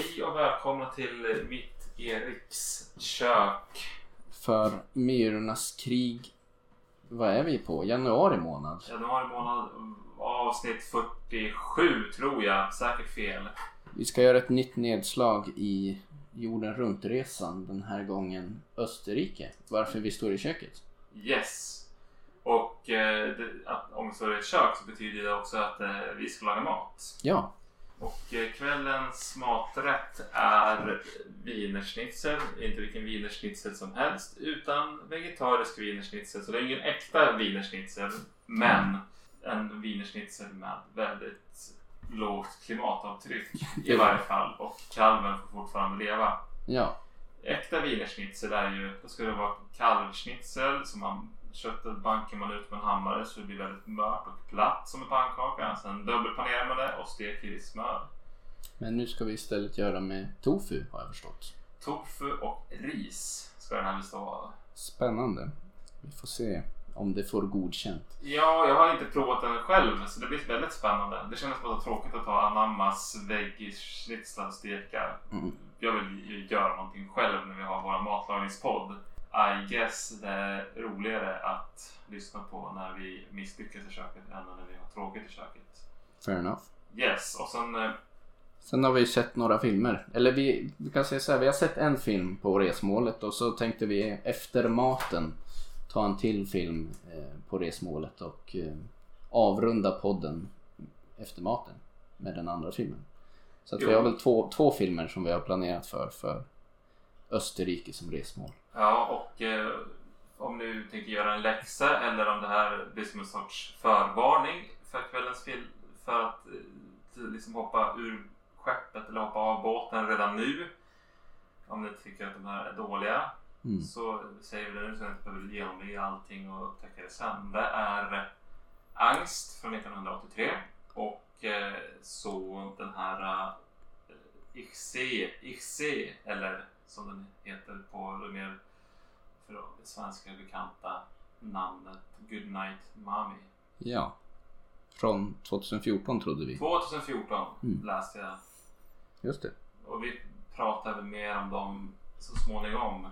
Hej och välkomna till mitt Eriks kök. För Myrornas krig, vad är vi på? Januari månad? Januari månad avsnitt 47 tror jag. Säkert fel. Vi ska göra ett nytt nedslag i jorden runt-resan. Den här gången Österrike. Varför vi står i köket. Yes. Och eh, det, att, om vi står i ett kök så betyder det också att eh, vi ska laga mat. Ja, Och eh, kvällens maträtt är wienerschnitzel. Inte vilken wienerschnitzel som helst utan vegetarisk wienerschnitzel. Så det är ingen äkta wienerschnitzel men en wienerschnitzel med väldigt lågt klimatavtryck i varje fall. Och kalven får fortfarande leva. ja, Äkta wienerschnitzel är ju, då ska det vara kalvschnitzel som man Köttet bankar man ut med en hammare så det blir väldigt mört och platt som en pannkaka. Sen dubbelpanerar man det och steker i smör. men nu ska vi istället göra med tofu har jag förstått. Tofu och ris ska den här bestå av. Spännande. Vi får se om det får godkänt. Ja, jag har inte provat den själv så det blir väldigt spännande. Det kändes bara tråkigt att ta anammas veggie-schnitzlar och steka. Mm. Jag vill ju göra någonting själv när vi har vår matlagningspodd. I guess det är roligare att lyssna på när vi misslyckas i köket än när vi har tråkigt i köket. Fair enough. Yes, och sen eh, Sen har vi sett några filmer. Eller vi, vi kan säga så här, vi har sett en film på resmålet och så tänkte vi efter maten ta en till film eh, på resmålet och eh, avrunda podden efter maten med den andra filmen. Så vi har väl två, två filmer som vi har planerat för, för Österrike som resmål. Ja, och eh, om du tänker göra en läxa eller om det här blir som en sorts förvarning för kvällens film för att eh, liksom hoppa ur skeppet eller hoppa av båten redan nu. Om ni tycker att de här är dåliga Mm. så säger vi det nu så att jag inte behöver genomliva allting och upptäcka det sen. Det är Angst från 1983 och eh, så den här eh, Ixe, Ixe eller som den heter på det mer för svenska bekanta namnet Goodnight Mommy. Ja. Från 2014 trodde vi. 2014 Mm. läste jag Just det. och vi pratar väl mer om dem så småningom.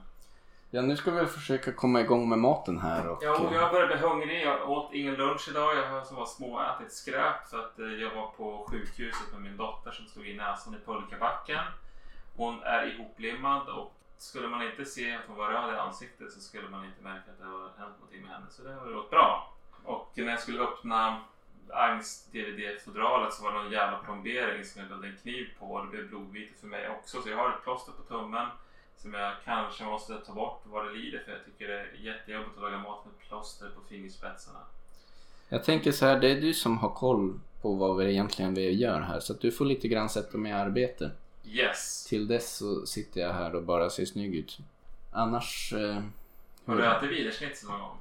Ja, nu ska vi försöka komma igång med maten här. Och, Ja, och jag börjar bli hungrig. Jag åt ingen lunch idag. Jag har som var småätit skräp för att eh, jag var på sjukhuset med min dotter som stod i näsan i pulkabacken. Hon är ihoplimmad och skulle man inte se att hon var röd i ansiktet så skulle man inte märka att det har hänt någonting med henne. Så det har gått bra. Och när jag skulle öppna Angst DVD-fodralet så var det någon jävla plombering som jag behövde en kniv på och det blev blodvite för mig också. Så jag har ett plåster på tummen som jag kanske måste ta bort vad det lider för jag tycker det är jättejobbigt att laga mat med plåster på fingerspetsarna. Jag tänker så här, det är du som har koll på vad vi egentligen vi gör här. Så att du får lite grann sätta mig i arbete. Yes! Till dess så sitter jag här och bara ser snygg ut. Annars... Eh, Har du ätit wienerschnitzel någon gång?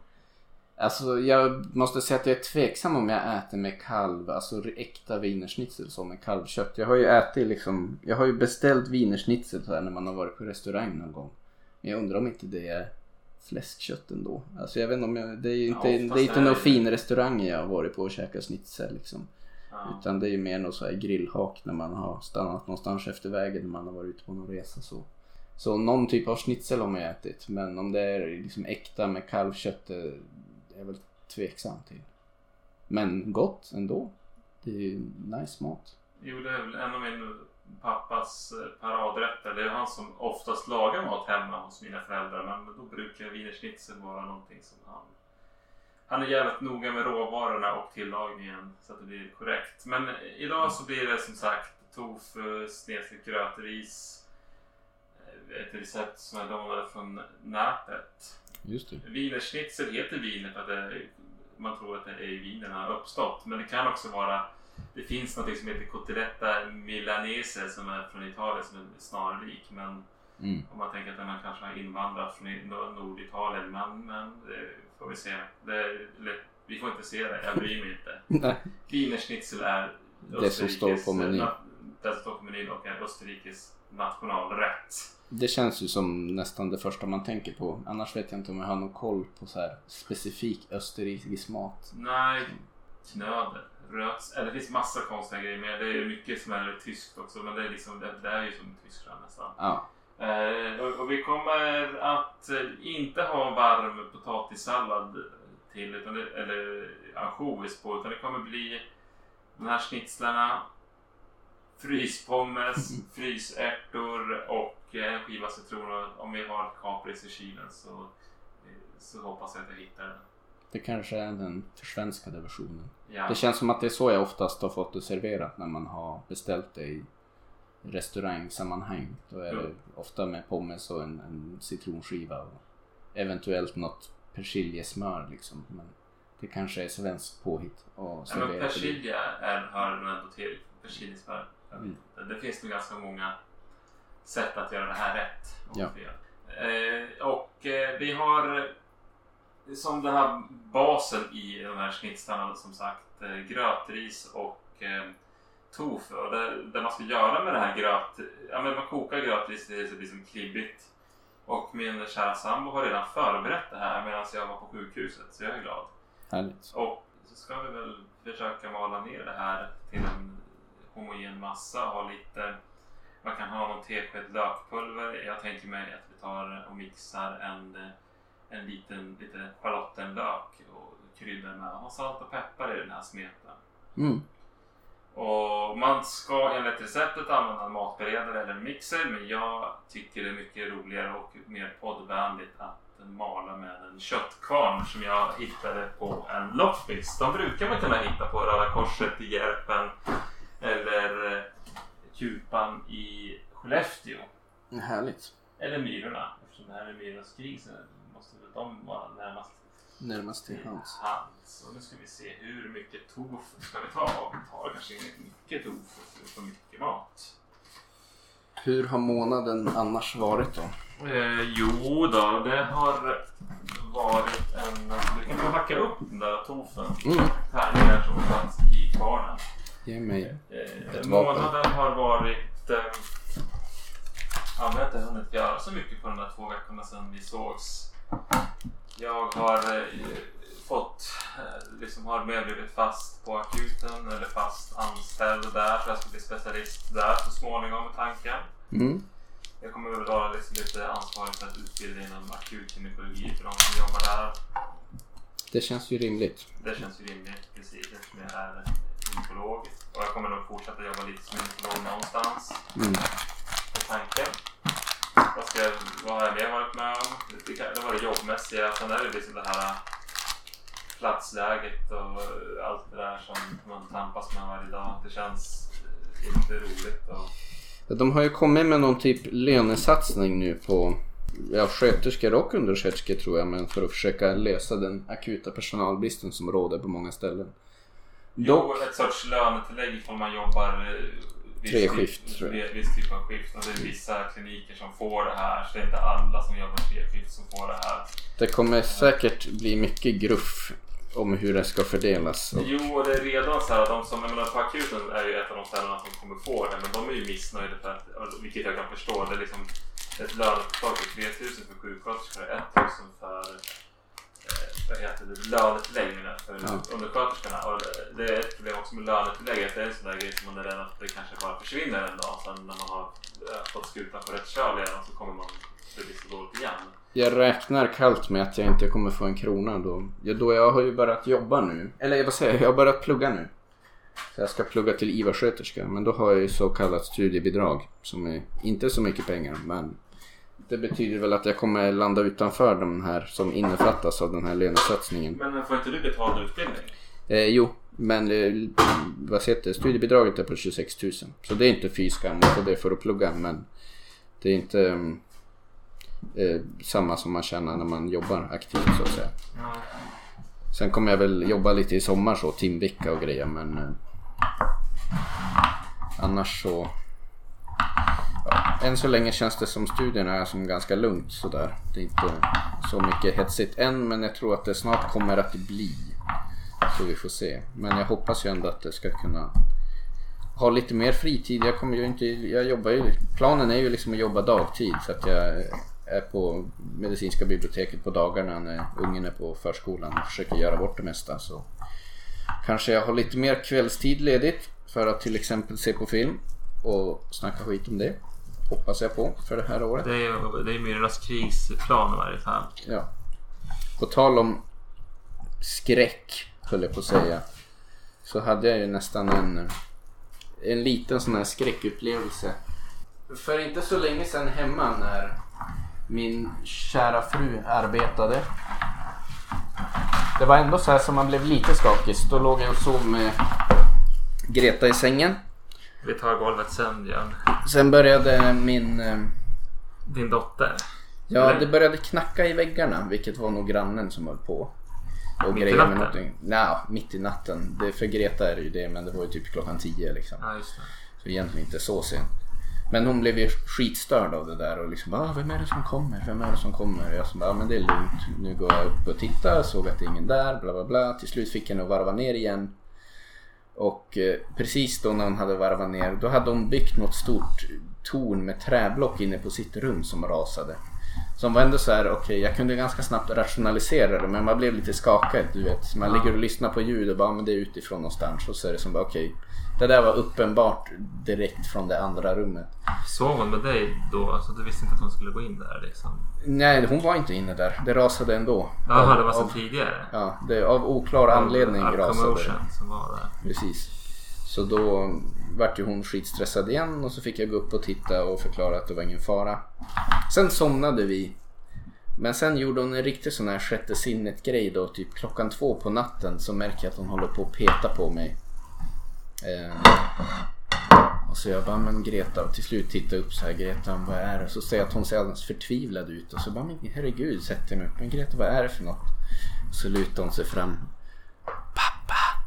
Alltså jag måste säga att jag är tveksam om jag äter med kalv, alltså äkta wienerschnitzel som med kalvkött. Jag har ju ätit liksom, jag har ju beställt wienerschnitzel så här när man har varit på restaurang någon gång. Men jag undrar om inte det är fläskkött ändå. Alltså jag vet inte om jag, det är ju Ja, inte, oftast det är inte någon fin restaurang jag har varit på och käkat schnitzel liksom. Ja. Utan det är ju mer något så här grillhak när man har stannat någonstans efter vägen när man har varit ute på någon resa så. Så någon typ av schnitzel har man ätit. Men om det är liksom äkta med kalvkött det är jag väl tveksam till. Men gott ändå. Det är ju nice mat. Jo, det är väl en av min pappas eh, paradrätter. Det är han som oftast lagar mat hemma hos mina föräldrar. Men då brukar wienerschnitzel vara någonting som han... Han är jävligt noga med råvarorna och tillagningen så att det blir korrekt. Men idag så blir det som sagt tofu, snedstekt grötris. eh, Ett recept som jag lånade från nätet. Just det. Wienerschnitzel heter wiener för att det, man tror att det är i Wien har uppstått. Men det kan också vara det finns något som heter cotilletta milanese som är från Italien som är snarlik. Men Mm. om man tänker att den kanske har invandrat från Norditalien. Men, men får vi se. Det, eller, vi får inte se det. Jag bryr mig inte. Nej. Wienerschnitzel är Det som står på menyn. Det som står på menyn och är Österrikes nationalrätt. Det känns ju som nästan det första man tänker på. Annars vet jag inte om jag har någon koll på så här specifik österrikisk mat. Nej, knödel. Röts, eller det finns massa konstiga grejer med det är mycket som är tyskt också men det är, liksom, det, det är ju som Tyskland nästan. Ja. Eh, och, vi kommer att eh, inte ha varm potatissallad till utan det, eller ansjovis på utan det kommer bli de här schnitzlarna fryspommes, frysärtor och eh, en skiva citron. Och Om vi har kapris i kylen så, eh, så hoppas jag att jag hittar den. Det kanske är den försvenskade versionen. Ja. Det känns som att det är så jag oftast har fått det serverat när man har beställt det i restaurangsammanhang. Då är det ofta med pommes och en, en citronskiva och eventuellt något persiljesmör liksom. Men det kanske är svenskt påhitt och Ja, men persilja är, hör nog ändå till. Persiljesmör. Mm. Det finns nog ganska många sätt att göra det här rätt. och Ja. Eh, och eh, vi har som den här basen i de här schnitzlarna som sagt eh, grötris och eh, tofu. Och det, det man ska göra med det här gröt... Ja, men man kokar grötris tills det blir som klibbigt. Och min kära sambo har redan förberett det här medan jag var på sjukhuset så jag är glad. Härligt. Och så ska vi väl försöka mala ner det här till en homogen massa. Ha lite, man kan ha någon tesked lökpulver. Jag tänker mig att vi tar och mixar en, en liten lite schalottenlök och kryddar med ha salt och peppar i den här smeten. Mm. Och man ska enligt receptet använda en matberedare eller en mixer men jag tycker det är mycket roligare och mer poddvänligt att mala med en köttkvarn som jag hittade på en loppis. De brukar man kunna hitta på Röda Korset i Järpen eller eh, Kupan i Skellefteå. Härligt. Eller Myrorna eftersom det här är Myrornas krig så måste väl de vara närmast Närmast till hands. hands. Och nu ska vi se hur mycket tofu ska vi ta? Vi tar kanske inte mycket tofu för mycket mat. Hur har månaden annars varit då? Eh, jo då, det har varit en... Du kan få hacka upp den där tofun. Mm. Tärningar som fanns i kvarnen. Ge mig. Eh, Ett månaden har varit... Eh, ja, vi har inte hunnit göra så mycket på de där två veckorna sedan vi sågs. Jag har eh, fått, eh, liksom har med blivit fast på akuten eller fast anställd där så jag ska bli specialist där så småningom med tanken. Mm. Jag kommer väl vara liksom lite ansvarig för att utbilda inom akutgynekologi för de som jobbar där. Det känns ju rimligt. Det känns ju rimligt precis eftersom jag är gynekolog. Och jag kommer nog fortsätta jobba lite som gynekolog någonstans. Mm. På tanken. Vad, ska vad har jag mer varit med om? Det, var det jobbmässiga. Sen är det liksom det här platsläget och allt det där som man tampas med varje dag. Det känns inte roligt. Och, De har ju kommit med någon typ lönesatsning nu på ja, sköterskor och undersköterskor tror jag, men för att försöka lösa den akuta personalbristen som råder på många ställen. Dock, Jo, ett sorts lönetillägg ifall man jobbar viss Tre typ- skift, tror jag. vi- Viss typ av skift. Och det är vissa kliniker som får det här. Så det är inte alla som jobbar tre skift som får det här. det kommer säkert bli mycket gruff om hur det ska fördelas. Och, Jo, och det är redan så här att de som, jag menar på akuten är ju ett av de ställena som kommer få det. Men de är ju missnöjda för att, vilket jag kan förstå. Det är liksom ett lönepåslag på 3000 för sjuksköterskor och 1000 för vad heter det, lönetillägg menar jag, för Ja. undersköterskorna. Och det- det är ett problem också med lönetillägg. Att det är en sån där grej som man är rädd att det kanske bara försvinner en dag. Sen när man har eh, fått skutan på rätt köl igen så kommer man det blir så dåligt igen. jag räknar kallt med att jag inte kommer få en krona då. Ja, då jag har ju börjat jobba nu. Eller vad säger jag? Jag har börjat plugga nu. Så jag ska plugga till IVA-sköterska. Men då har jag ju så kallat studiebidrag. Som är inte så mycket pengar men det betyder väl att jag kommer landa utanför de här som innefattas av den här lönesatsningen. Men får inte du betald utbildning? Eh, jo, men eh, vad heter det? Studiebidraget är på 26 000. Så det är inte fy skam för det för att plugga men det är inte mm, eh, samma som man tjänar när man jobbar aktivt så att säga. Sen kommer jag väl jobba lite i sommar så, timvecka och grejer men eh, annars så än så länge känns det som studierna är som ganska lugnt sådär. Det är inte så mycket hetsigt än men jag tror att det snart kommer att bli. Så vi får se. Men jag hoppas ju ändå att det ska kunna ha lite mer fritid. Jag kommer ju inte, jag jobbar ju, planen är ju liksom att jobba dagtid så att jag är på medicinska biblioteket på dagarna när ungen är på förskolan och försöker göra bort det mesta. Så kanske jag har lite mer kvällstid ledigt för att till exempel se på film och snacka skit om det. Hoppas jag på för det här året. Det är, det är Myrornas krigsplan i varje fall. Ja. På tal om skräck, höll jag på att säga. Så hade jag ju nästan en, en liten sån här skräckupplevelse. För inte så länge sedan hemma när min kära fru arbetade. Det var ändå så här som man blev lite skakig. Då låg jag och sov med Greta i sängen. Vi tar golvet sen Björn. Sen började min... eh, Din dotter. Ja, Eller? det började knacka i väggarna, vilket var nog grannen som höll på. Och Mitt i grejer med natten? någonting. Nja, mitt i natten. Det, för Greta är det ju det, men det var ju typ klockan 10 liksom. Ja, just det. Så egentligen inte så sent. Men hon blev ju skitstörd av det där och liksom ah, vem är det som kommer? Vem är det som kommer? Och jag bara, ah, men det är lugnt. Nu går jag upp och tittar, såg att det är ingen där, bla bla bla. Till slut fick jag nog varva ner igen. Och eh, precis då när hon hade varvat ner, då hade hon byggt något stort torn med träblock inne på sitt rum som rasade. Som var ändå så här, okej jag kunde ganska snabbt rationalisera det men man blev lite skakad du vet. Man ligger och lyssnar på ljud och bara, men det är utifrån någonstans. Och så är det som bara, okej. Det där var uppenbart direkt från det andra rummet. Sov hon med dig då? Alltså du visste inte att hon skulle gå in där liksom? Nej, hon var inte inne där. Det rasade ändå. Jaha, det var sen av, tidigare? Ja, det, av oklar anledning Av rasade det. som var där. Precis. Så då vart ju hon skitstressad igen och så fick jag gå upp och titta och förklara att det var ingen fara. Sen somnade vi. Men sen gjorde hon en riktig sån här sjätte sinnet grej då. Typ klockan två på natten så märker jag att hon håller på att peta på mig. Eh, och så jag bara, men Greta, och till slut tittar jag upp så här, Greta vad är det? Så ser jag att hon ser alldeles förtvivlad ut och så bara, men herregud, sätter jag mig upp. Men Greta vad är det för något? Och så lutar hon sig fram. Pappa,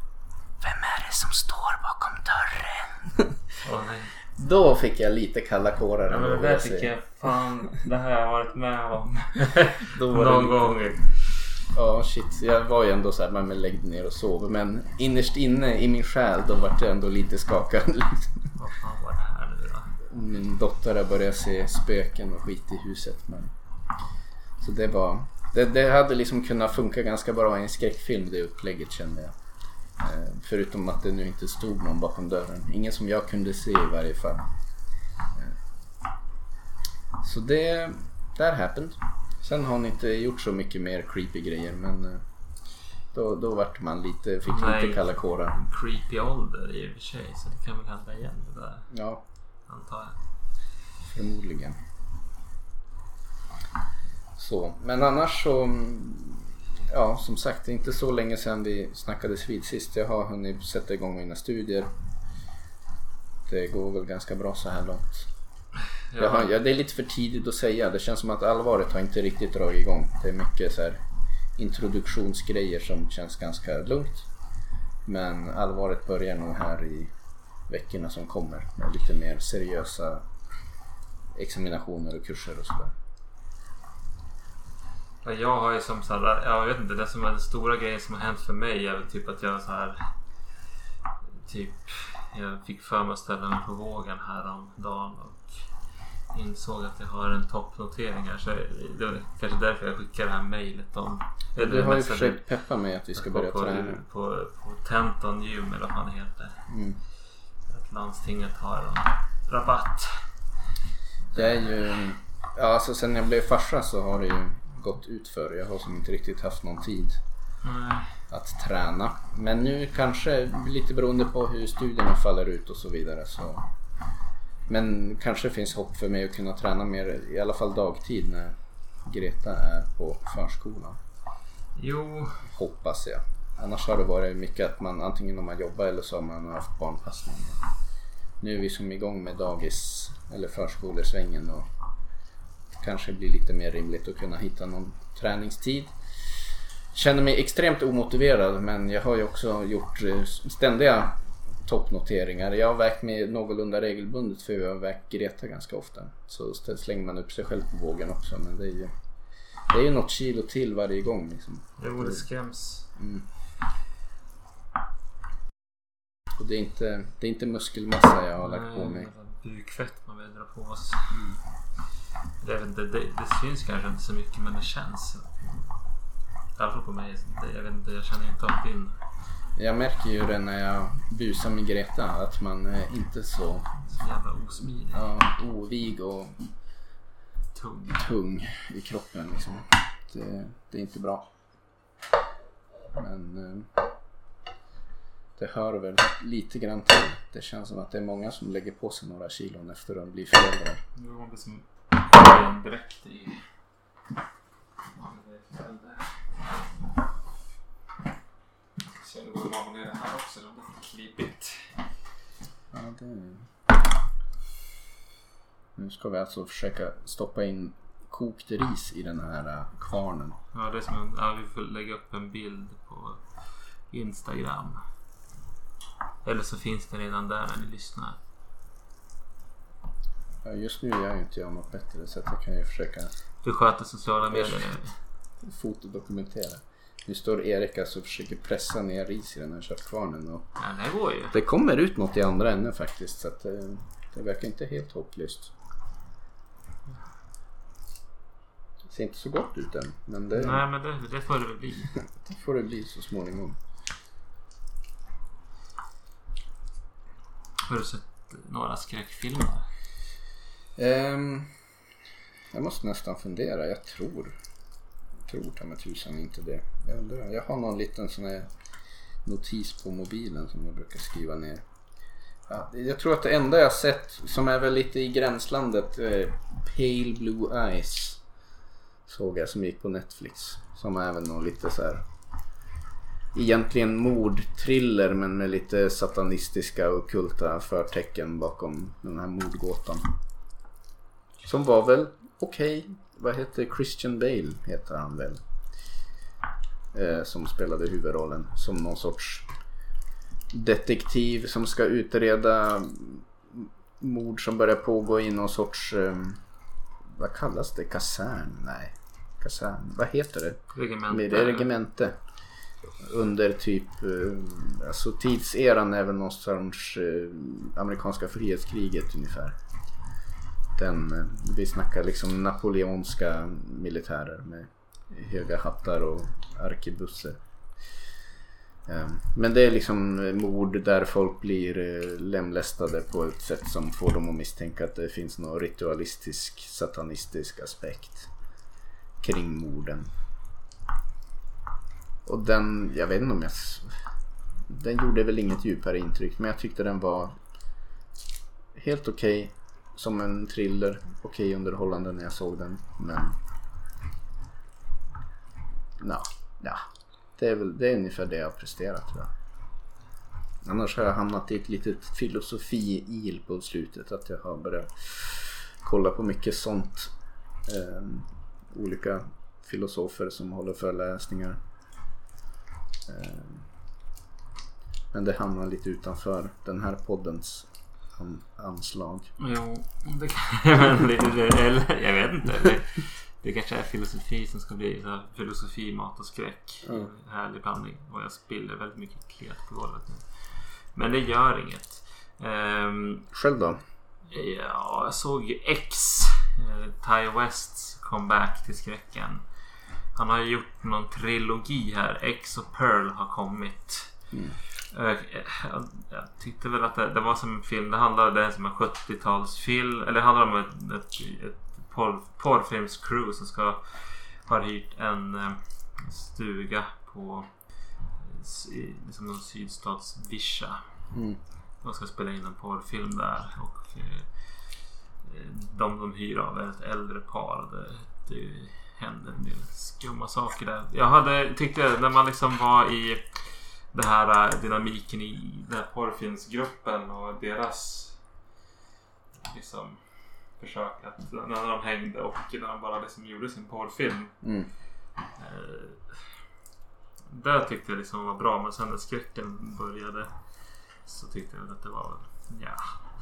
vem är det som står bakom dörren? Åh, nej. Då fick jag lite kalla kårar Ja, men det där jag tycker jag fan, det här har jag varit med om. Då var det Någon gång. Ja shit, jag var ju ändå så här, men lägg ner och sov. Men innerst inne i min själ då vart jag ändå lite skakad. Vad fan var det här nu då? Min dotter har börjat se spöken och skit i huset. Men... Så det var... Det, det hade liksom kunnat funka ganska bra i en skräckfilm det upplägget kände jag. Eh, förutom att det nu inte stod någon bakom dörren. Ingen som jag kunde se i varje fall. Eh, så det... That happened. Sen har hon inte gjort så mycket mer creepy grejer men eh, då, då vart man lite, fick Nej. lite kalla kårar. Creepy ålder i och för sig så det kan väl hända igen det där Ja, antar jag. förmodligen. Så, men annars så... mm, Ja, som sagt, det är inte så länge sedan vi snackades vid sist. Jag har hunnit sätta igång mina studier. Det går väl ganska bra så här långt. Jag har, ja, det är lite för tidigt att säga. Det känns som att allvaret har inte riktigt dragit igång. Det är mycket så här introduktionsgrejer som känns ganska lugnt. Men allvaret börjar nog här i veckorna som kommer. Med lite mer seriösa examinationer och kurser och sådär. Ja, Jag har ju som så här, jag vet inte, det som är den stora grejen som har hänt för mig är väl typ att jag så här typ jag fick för mig att ställa mig på vågen häromdagen insåg att jag har en toppnotering här. Så det var kanske därför jag skickade det här mejlet om... Du har ju försökt peppa mig att vi ska på, börja på, träna. på, på Tenton Gym eller vad det heter. Mm. Att landstinget har en rabatt. Det är ju... Ja, alltså sen jag blev farsa så har det ju gått ut för. Jag har som inte riktigt haft någon tid Nej. att träna. Men nu kanske lite beroende på hur studierna faller ut och så vidare. Så. Men kanske finns hopp för mig att kunna träna mer, i alla fall dagtid när Greta är på förskolan. Jo, Hoppas jag. Annars har det varit mycket att man antingen om man jobbar eller så har man haft barnpassning. Nu är vi som igång med dagis eller förskolesvängen och kanske blir lite mer rimligt att kunna hitta någon träningstid. Känner mig extremt omotiverad men jag har ju också gjort eh, ständiga toppnoteringar. Jag har vägt mig någorlunda regelbundet för jag har vägt Greta ganska ofta. Så slänger man upp sig själv på vågen också men det är ju, det är ju något kilo till varje gång. Liksom. jo det skräms. Och det är inte, det är inte muskelmassa jag har lagt på mig. Nej, Bukfett man vill dra på sig. Det, är väl- det, det, det syns kanske inte så mycket men det känns. I alla fall på mig. Det, jag, vet inte, jag känner inte av din. Jag märker ju det när jag busar med Greta att man är inte så Så jävla osmidig. ja, ovig och Tung. tung i kroppen. Liksom. Det, det är inte bra. Men eh, det hör väl lite grann till. Det känns som att det är många som lägger på sig några kilon efter att bli föräldrar. Nu var det som en direkt i... Att ner det här också. Det blir klipigt. Ja, det... Nu ska vi alltså försöka stoppa in kokt ris i den här eh, kvarnen. Ja, det är som en, ja, vi får lägga upp en bild på Instagram. Eller så finns den redan där när ni lyssnar. Ja, just nu gör jag inte jag något bättre så att jag kan ju försöka Du sköter sociala medier. fotodokumentera. Nu står Erik alltså och försöker pressa ner ris i den här köttkvarnen. Och Ja, det går ju. det kommer ut något i andra änden faktiskt så att det, det verkar inte helt hopplöst. Det ser inte så gott ut än men det, Nej, men det, det får det väl bli. det får det bli så småningom. Har du sett några skräckfilmer? Ehm, jag måste nästan fundera. Jag tror, tror ta mig tusan inte det. Jag, undrar. jag har någon liten sån här notis på mobilen som jag brukar skriva ner. Ja, jag tror att det enda jag sett som är väl lite i gränslandet eh, Pale Blue Eyes såg jag som gick på Netflix. Som är väl någon lite så här egentligen mordthriller men med lite satanistiska och kulta förtecken bakom den här mordgåtan. Som var väl okej. Vad heter Christian Bale heter han väl. Eh, som spelade huvudrollen som någon sorts detektiv som ska utreda mord som börjar pågå i någon sorts eh, vad kallas det? Kasern? Nej. Kasern. Vad heter det? Regemente. Regemente. Under typ, eh, alltså tidseran är väl någon sorts eh, amerikanska frihetskriget ungefär. Den, vi snackar liksom napoleonska militärer med höga hattar och arkebusser. Ehm, men det är liksom mord där folk blir eh, lemlästade på ett sätt som får dem att misstänka att det finns någon ritualistisk satanistisk aspekt kring morden. Och den, jag vet inte om jag... Den gjorde väl inget djupare intryck men jag tyckte den var helt okej som en thriller. Okej underhållande när jag såg den men... Nå, ja. Det är väl det är ungefär det jag har presterat tror jag. Annars har jag hamnat i ett litet filosofi-il på slutet. Att jag har börjat kolla på mycket sånt. Eh, olika filosofer som håller föreläsningar. Eh, Men det hamnar lite utanför den här poddens an- anslag. Jo, det kan det, det, eller jag vet inte. Det, det kanske är filosofi som ska bli så här, filosofi, mat och skräck. Mm. Härlig blandning. Och jag spiller väldigt mycket klet på golvet nu. Men det gör inget. Ehm, Själv då? ja, jag såg ju X. Eh, Ty Wests comeback till skräcken. Han har ju gjort någon trilogi här. X och Pearl har kommit. Mm. Jag, jag tyckte väl att det, det var som en film. Det handlade det är som en 70-talsfilm. Eller det handlar om ett, ett, ett porr, porrfilmscrew som ska har hyrt en eh, stuga på eh, liksom någon sydstats Vischa. Mm. De ska spela in en porrfilm där. Och eh, de de hyr av är ett äldre par. Det, det händer en del skumma saker där. Jag hade, tyckte när man liksom var i det här eh, dynamiken i den här porrfilmsgruppen och deras liksom försök att när de hängde och när de bara liksom gjorde sin porrfilm. Mm. Eh, där tyckte jag liksom var bra men sen när skräcken började så tyckte jag att det var ja.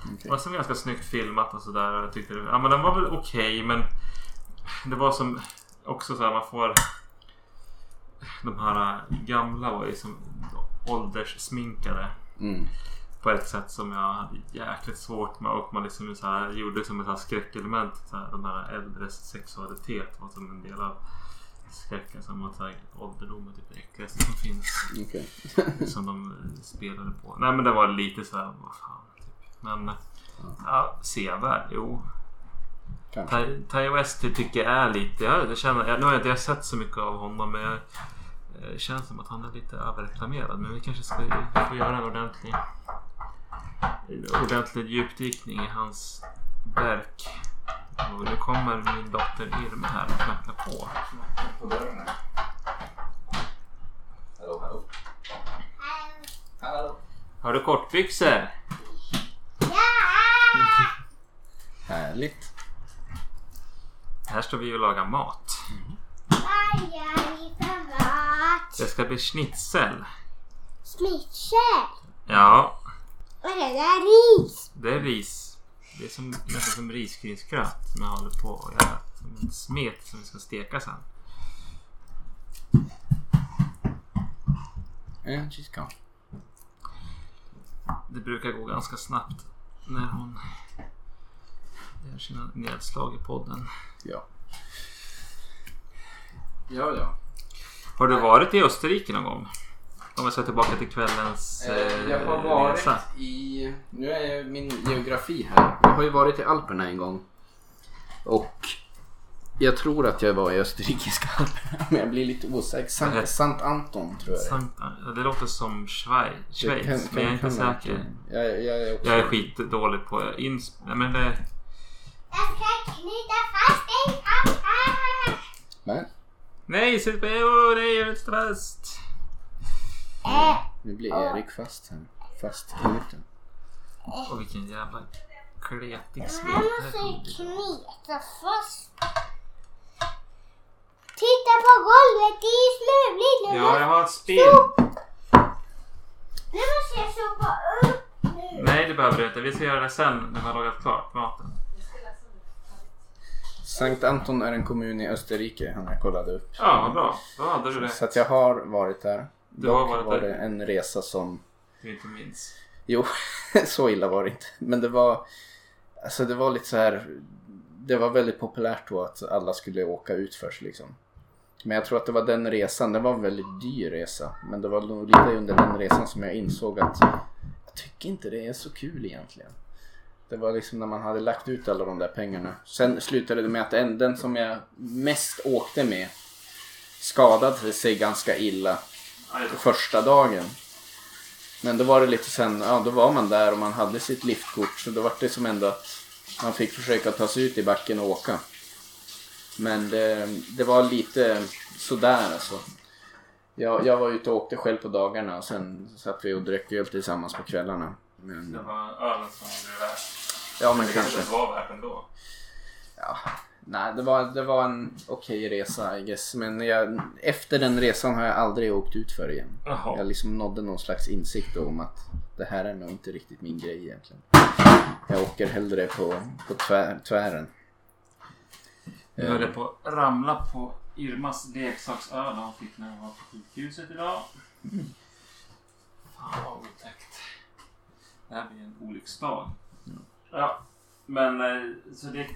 Det Okej. var som ganska snyggt filmat och sådär. Jag tyckte det, ja men den var väl okej men det var som också så här man får de här gamla var ju som ålderssminkade Mm. på ett sätt som jag hade jäkligt svårt med och man liksom så här, gjorde som ett här skräckelement. Så här, de här äldres sexualitet var som en del av skräcken som att ålderdom är typ det äckligaste som finns. Okej. som de eh, spelade på. Nej men det var lite så här, vad fan. Typ. Men ja, sevärd, jo. Ty- Ty West tycker jag är lite, jag, jag känner, jag, nu har jag inte sett så mycket av honom men jag, eh, det känns som att han är lite överreklamerad. Men vi kanske ska få göra en ordentlig, en ordentlig djupdykning i hans verk. Och nu kommer min dotter Irma här och knackar på. På dörren här. Hallå, hallå. Hallå. Har du kortbyxor? Härligt. Här står vi och lagar mat. Det ska bli schnitzel. Smittkärl. Ja, Och det där ris. det är ris. Det är som, nästan som risgrynsgröt som jag håller på att göra. Som en smet som vi ska steka sen. And she's gone. Det brukar gå ganska snabbt när hon gör sina nedslag i podden. Ja. Ja, ja. Har du varit i Österrike någon gång? Om vi ska tillbaka till kvällens eh, Jag har varit resa. i... Nu är jag min geografi här. Jag har ju varit i Alperna en gång. Och jag tror att jag var i österrikiska Alperna. Men jag blir lite osäker. Sant, Sant Anton tror jag. Sankt, det låter som Schweiz, Schweiz men jag är inte säker. Jag, jag, är också... Jag är skitdålig på ins... Men det... Jag ska knyta fast en pappa. Men, Nej, sitt på... Åh, nej, jag är inte fast. Äh, nu blir Erik fast här. Fastknuten. Och vilken jävla kletig smet. han det här måste knyta fast. Titta på golvet, det är smuligt nu. Ja, jag har ett spel. Nu måste jag sopa upp nu. Nej, det behöver du inte. Vi ska göra det sen när vi har lagat klart maten. Sankt Anton är en kommun i Österrike. Han jag kollade upp. Ja, vad bra. Då hade du det. Så att jag har varit där. Du har Dock varit var där. det en resa som Du inte minns. Jo, så illa var det inte. Men det var, alltså det var lite så här. Det var väldigt populärt då att alla skulle åka ut först liksom. Men jag tror att det var den resan, det var en väldigt dyr resa. Men det var nog lite under den resan som jag insåg att jag tycker inte det är så kul egentligen. Det var liksom när man hade lagt ut alla de där pengarna. Sen slutade det med att den, den som jag mest åkte med skadade sig ganska illa första dagen. Men då var det lite sen, ja då var man där och man hade sitt liftkort så då var det som ändå att man fick försöka ta sig ut i backen och åka. Men det, det var lite sådär alltså. Jag, jag var ute och åkte själv på dagarna och sen satt vi och drack öl tillsammans på kvällarna. Men, Det var ölen som blev värt. ja men Det kanske. kanske var värt ändå. Ja, nej, det var, det var en okej resa I guess. Men jag, efter den resan har jag aldrig åkt ut för igen. Jaha. Jag liksom nådde någon slags insikt om att det här är nog inte riktigt min grej egentligen. Jag åker hellre på, på tvär, tvären. Jag höll på att ramla på Irmas leksaksöl hon fick när hon var på sjukhuset idag. Fan vad otäckt. Det här blir en olycksdag. Ja, men eh, så det...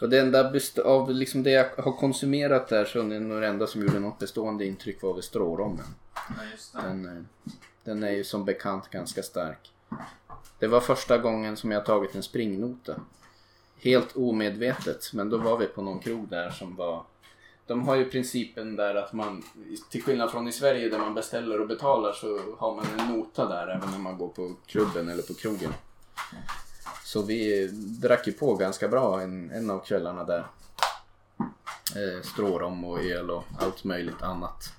Och det enda av liksom det jag har konsumerat där så är nog det enda som gjorde något bestående intryck var väl strårommen. Ja, just det. Den, eh, den är ju som bekant ganska stark. Det var första gången som jag tagit en springnota. Helt omedvetet, men då var vi på någon krog där som var... De har ju principen där att man, till skillnad från i Sverige där man beställer och betalar så har man en nota där även när man går på klubben eller på krogen. Så vi drack ju på ganska bra en, en av kvällarna där. Eh, strårom och el och allt möjligt annat.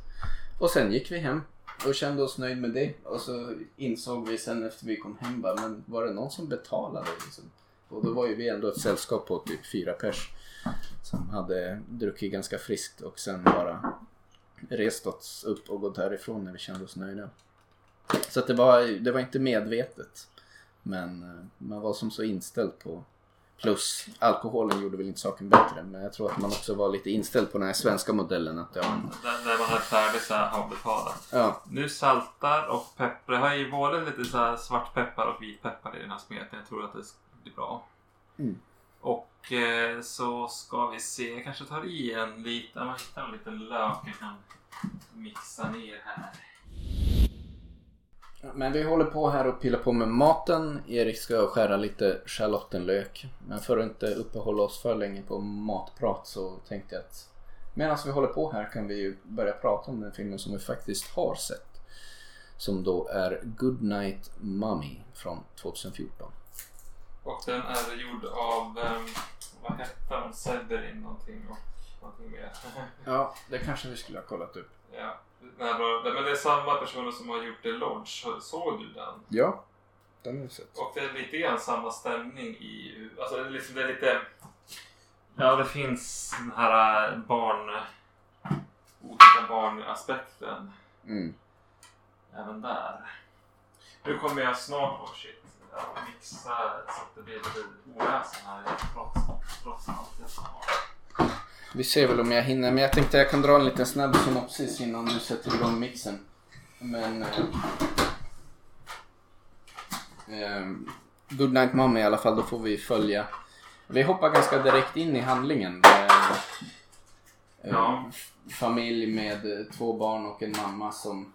Och sen gick vi hem och kände oss nöjd med det. Och så insåg vi sen efter vi kom hem bara, men var det någon som betalade liksom? Och då var ju vi ändå ett sällskap på typ fyra pers. Som hade druckit ganska friskt och sen bara rest oss upp och gått härifrån när vi kände oss nöjda. Så att det var, det var inte medvetet. Men eh, man var som så inställd på Plus alkoholen gjorde väl inte saken bättre. Men jag tror att man också var lite inställd på den här svenska modellen. Att ja, men, Där, där man är färdig så här har betalat. ja, Nu saltar och peppar. Jag har ju både lite så här svartpeppar och vitpeppar i den här smeten. Jag tror att det blir bra. Mm. Och Eh, så ska vi se, jag kanske tar i en liten, man hittar en liten lök jag kan mixa ner här. Men vi håller på här och pillar på med maten. Erik ska skära lite schalottenlök. Men för att inte uppehålla oss för länge på matprat så tänkte jag att medan vi håller på här kan vi ju börja prata om den filmen som vi faktiskt har sett. Som då är Goodnight Mommy från 2014. Och den är gjord av, um, vad hette hon, Severin någonting och någonting mer. Ja, det kanske vi skulle ha kollat upp. ja. Nej, men det är samma personer som har gjort The Lodge. Såg du den? Ja, den har vi sett. Och det är lite grann samma stämning i... Alltså det är, liksom, det är lite... Ja, det finns den här barn... Olika barnaspekten Mm. även där. Nu kommer jag snart... Oh shit. Mixar så att det blir lite oväsen här trots, trots allt. Vi ser väl om jag hinner, men jag tänkte jag kan dra en liten snabb synopsis innan du sätter igång mixen. Men... Eh, eh, Good Night Mommy i alla fall, då får vi följa. Vi hoppar ganska direkt in i handlingen. Eh, Ja. Familj med två barn och en mamma som...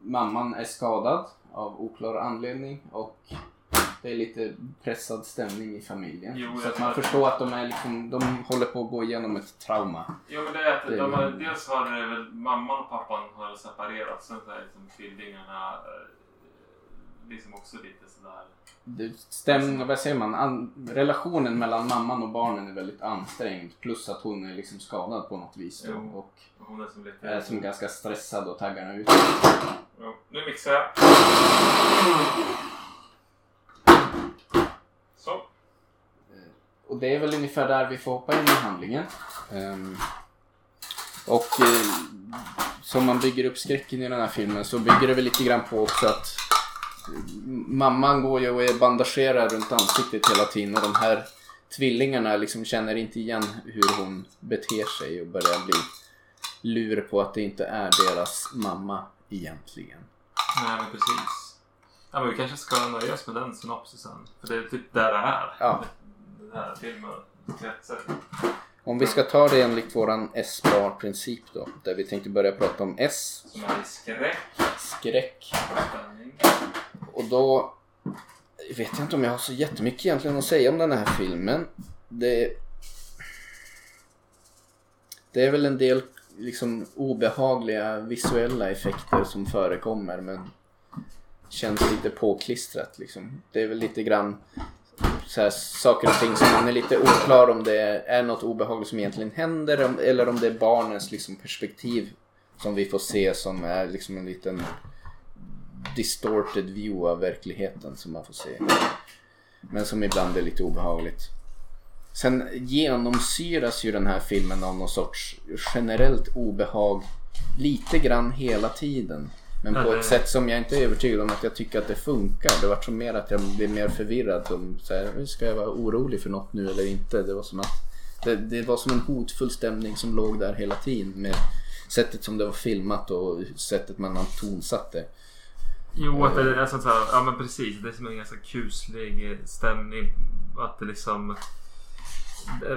Mamman är skadad av oklar anledning och det är lite pressad stämning i familjen. Jo, så att man förstår att de, är liksom, de håller på att gå igenom ett trauma. Jo men det är att Det är- de har, dels har väl mamman och pappan har separerat. Sen så är liksom tvillingarna eh, liksom också lite sådär. Stämning, vad säger man? An, relationen mellan mamman och barnen är väldigt ansträngd. Plus att hon är liksom skadad på något vis. Då, och Hon är som lite... är som ganska stressad och taggarna ut. Jo, nu mixar jag. Så. Och det är väl ungefär där vi får hoppa in i handlingen. Ehm, och eh, som man bygger upp skräcken i den här filmen så bygger det väl lite grann på också att eh, mamman går ju och är bandagerad runt ansiktet hela tiden och de här tvillingarna liksom känner inte igen hur hon beter sig och börjar bli lur på att det inte är deras mamma egentligen. Nej men precis. Ja men vi kanske ska nöja oss med den synopsisen. För det är typ där det är. Ja. Den här filmen kretsar. Om vi ska ta det enligt våran S-bar-princip då, där vi tänkte börja prata om S, Som är skräck skräck, spänning. Och då vet jag inte om jag har så jättemycket egentligen att säga om den här filmen. Det, det är väl en del liksom obehagliga visuella effekter som förekommer men känns lite påklistrat liksom. Det är väl lite grann så här, saker och ting som man är lite oklar om det är något obehagligt som egentligen händer eller om det är barnens liksom, perspektiv som vi får se som är liksom en liten distorted view av verkligheten som man får se. Men som ibland är lite obehagligt. Sen genomsyras ju den här filmen av någon sorts generellt obehag lite grann hela tiden. Men på ett sätt som jag inte är övertygad om att jag tycker att det funkar. Det var som mer att jag blev mer förvirrad. Om, så här, ska jag vara orolig för något nu eller inte? Det var som att det, det var som en hotfull stämning som låg där hela tiden. Med sättet som det var filmat och sättet man har tonsatt det. Jo, att det är alltså så här, ja men precis. Det är som en ganska kuslig eh, stämning. Att det liksom...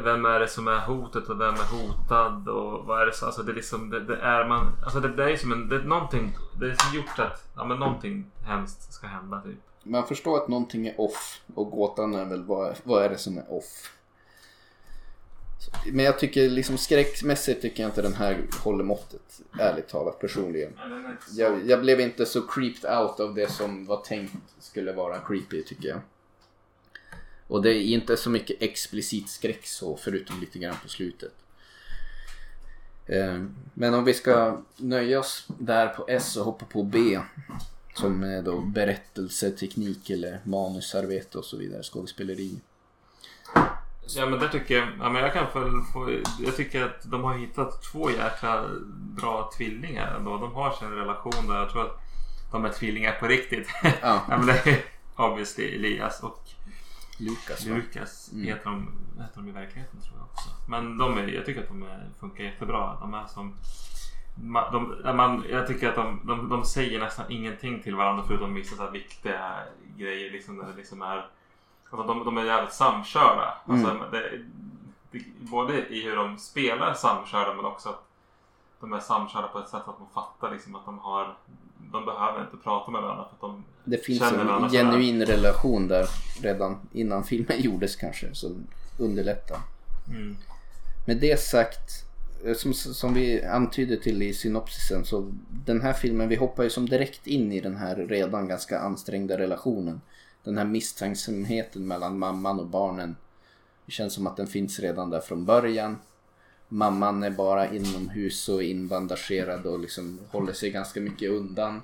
Vem är det som är hotet och vem är hotad och vad är det så? Alltså det är liksom, det, det är man... Alltså det, det är ju som en, det är någonting, det är som gjort att, ja men någonting hemskt ska hända typ. Man förstår att någonting är off och gåtan är väl vad, vad är det som är off. Alltså. Men jag tycker liksom skräckmässigt tycker jag inte den här håller måttet. Ärligt talat personligen. Jag, jag blev inte så creeped out av det som var tänkt skulle vara creepy tycker jag. Och det är inte så mycket explicit skräck så förutom lite grann på slutet. Ehm, men om vi ska nöja oss där på S och hoppa på B. Som är då berättelseteknik eller manusarbete och så vidare, skådespeleri. Ja men det tycker jag, ja men jag kan väl få, jag tycker att de har hittat två jäkla bra tvillingar ändå. De har sin relation där jag tror att de är tvillingar på riktigt. Ja, ja men det är obviously Elias och Lukas? Lukas Mm. heter, de, heter de i verkligheten tror jag också. Men de är, jag tycker att de är, funkar jättebra. De är som... De, man, jag tycker att de, de, de säger nästan ingenting till varandra förutom vissa så viktiga grejer. Liksom, där det liksom är Alltså de, de är jävligt samkörda. Alltså, Mm. det, det, både i hur de spelar samkörda men också att de är samkörda på ett sätt att man fattar liksom att de har de behöver inte prata med varandra för att de Det finns en genuin relation där redan innan filmen gjordes kanske som underlättar. Mm. Med det sagt, eh, som, som vi antyder till i synopsisen så den här filmen, vi hoppar ju som direkt in i den här redan ganska ansträngda relationen. Den här misstänksamheten mellan mamman och barnen. Det känns som att den finns redan där från början. Mamman är bara inomhus och inbandagerad och liksom håller sig ganska mycket undan.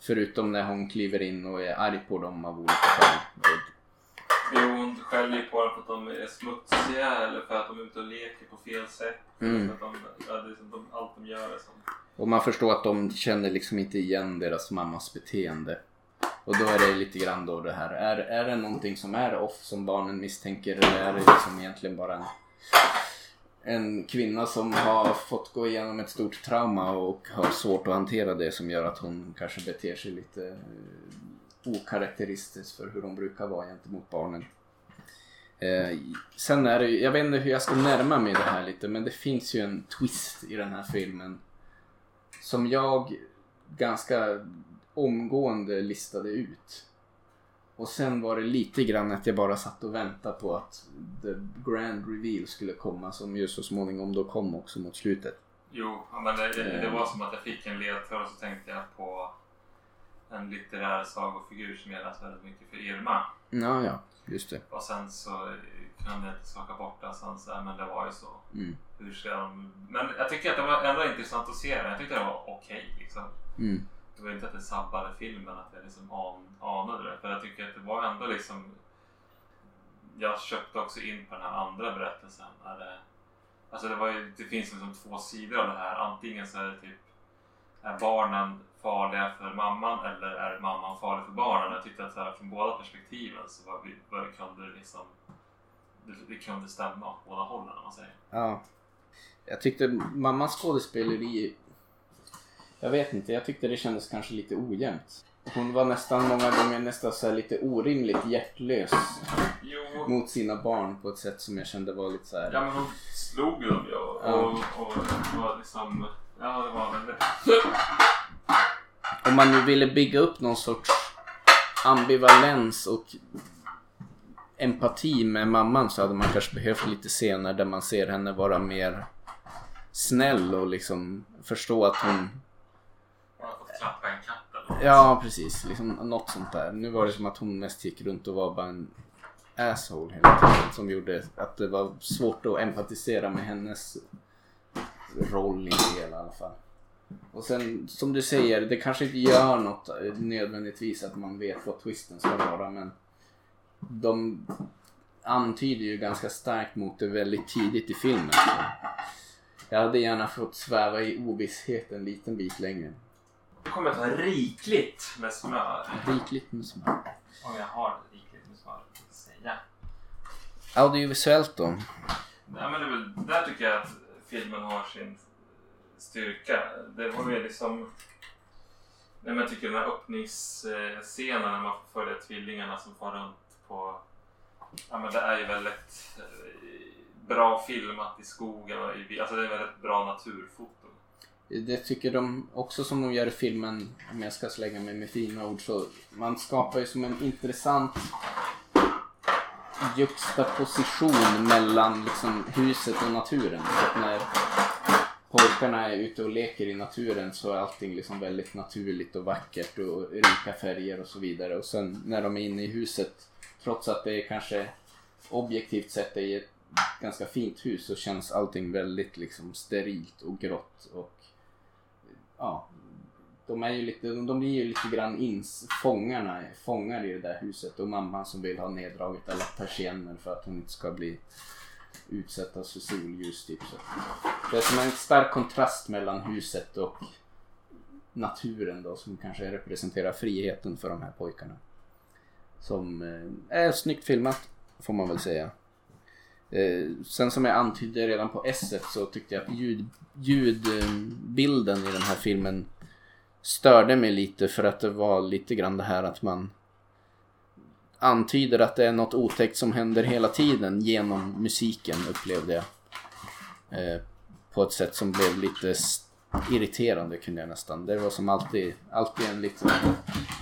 Förutom när hon kliver in och är arg på dem av olika skäl. Jo, hon skäller ju på dem för att de är smutsiga eller för att de är ute och leker på fel sätt. Mm. För att de, ja, det är som de, allt de gör är som... Och man förstår att de känner liksom inte igen deras mammas beteende. Och då är det lite grann då det här. Är, är det någonting som är off som barnen misstänker eller är det liksom egentligen bara en, en kvinna som har fått gå igenom ett stort trauma och har svårt att hantera det som gör att hon kanske beter sig lite eh, okaraktäristiskt för hur de brukar vara gentemot barnen. Eh, sen är det ju, jag vet inte hur jag ska närma mig det här lite men det finns ju en twist i den här filmen som jag ganska omgående listade ut. Och sen var det lite grann att jag bara satt och väntade på att the grand reveal skulle komma som ju så småningom då kom också mot slutet. Jo, men det, det, det var som att jag fick en ledtråd och så tänkte jag på en litterär sagofigur som jag läst väldigt mycket för Irma. Ja, ja, just det. Och sen så kunde jag inte skaka bort det. Sen så, men det var ju så. Mm. Hur ska de... Men jag tycker att det var ändå intressant att se den. Jag tyckte det var okej. liksom. Mm. Det var inte att det sabbade filmen, att jag liksom an, anade det. För jag tycker att det var ändå liksom... Jag köpte också in på den här andra berättelsen. När det, alltså det, var ju, det finns liksom två sidor av det här. Antingen så är det typ... Är barnen farliga för mamman eller är mamman farlig för barnen? Jag tyckte att så här, från båda perspektiven så var vi, var, kunde det liksom... Det, det kunde stämma åt båda hållen om man säger. Ja. Jag tyckte mammans skådespeleri... Jag vet inte, jag tyckte det kändes kanske lite ojämnt. Hon var nästan många gånger nästan så här lite orimligt hjärtlös Jo, mot sina barn på ett sätt som jag kände var lite så här... Ja men hon slog ju dem ju och, Ja. och, och det var liksom... Ja det var väldigt... Om man nu ville bygga upp någon sorts ambivalens och empati med mamman så hade man kanske behövt lite scener där man ser henne vara mer snäll och liksom förstå att. Hon har fått klappa en katt eller något. Ja, precis. Liksom något sånt där. Nu var det som att hon mest gick runt och var bara en asshole hela tiden som gjorde att det var svårt att empatisera med hennes roll i det hela i alla fall. Och sen som du säger, det kanske inte gör något eh, nödvändigtvis att man vet vad twisten ska vara men de antyder ju ganska starkt mot det väldigt tidigt i filmen. Jag hade gärna fått sväva i ovisshet en liten bit längre. Nu kommer jag ta rikligt med smör. Rikligt med smör. Om jag har rikligt med smör att säga. Audiovisuellt då? Nej men det är väl, där tycker jag att filmen har sin styrka. Det var ju liksom... Nej, men jag tycker den här öppningsscenen när man får följa tvillingarna som far runt på... Ja men det är ju väldigt eh, bra filmat i skogen och i... Alltså det är väldigt bra naturfoto. Det tycker de också som de gör i filmen, om jag ska slänga mig med fina ord, så man skapar ju som en intressant juxtaposition mellan liksom huset och naturen. Så att när pojkarna är ute och leker i naturen så är allting liksom väldigt naturligt och vackert och rika färger och så vidare. Och sen när de är inne i huset, trots att det är kanske objektivt sett är ett ganska fint hus så känns allting väldigt liksom sterilt och grått och ja, de är ju lite, de blir ju lite grann ins, fångarna, fångar i det där huset och mamman som vill ha neddraget alla persienner för att hon inte ska bli utsättas för solljus typ. Så. Det är som en stark kontrast mellan huset och naturen då som kanske representerar friheten för de här pojkarna. Som eh, är snyggt filmat får man väl säga. Eh, sen som jag antydde redan på S så tyckte jag att ljud, ljudbilden i den här filmen störde mig lite för att det var lite grann det här att man antyder att det är något otäckt som händer hela tiden genom musiken upplevde jag. Eh, på ett sätt som blev lite irriterande kunde jag nästan. Det var som alltid, alltid en lite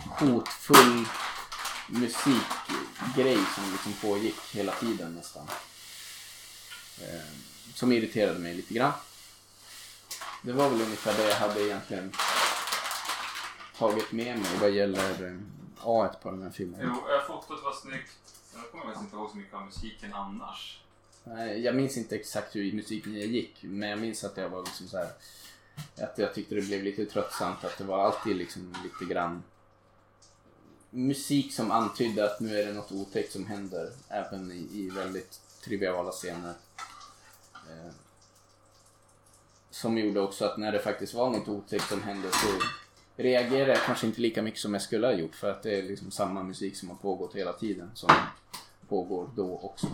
hotfull musikgrej som liksom pågick hela tiden nästan. Eh, som irriterade mig lite grann. Det var väl ungefär det jag hade egentligen tagit med mig vad gäller eh, A på den här filmen. Jo, eh, fotot var snyggt. Sen kommer jag faktiskt inte ihåg så mycket av musiken annars. Nej, Jag minns inte exakt hur musiken gick, men jag minns att jag var liksom så här att jag tyckte det blev lite tröttsamt att det var alltid liksom lite grann musik som antydde att nu är det något otäckt som händer även i, i väldigt triviala scener. Eh, som gjorde också att när det faktiskt var något otäckt som hände så reagerade jag kanske inte lika mycket som jag skulle ha gjort för att det är liksom samma musik som har pågått hela tiden som pågår då också.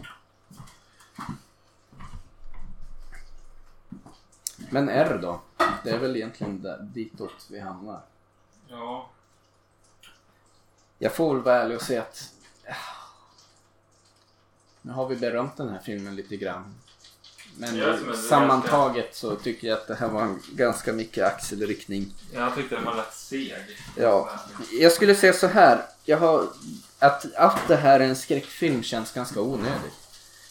Men R då? Det är väl egentligen där, ditåt vi hamnar. Ja, Jag får väl vara ärlig och säga att nu har vi berömt den här filmen lite grann. Men sammantaget så tycker jag att det här var en ganska mycket axelryckning. jag tyckte den var rätt seg. Ja, jag skulle säga så här. Jag har, att, att det här är en skräckfilm känns ganska onödigt.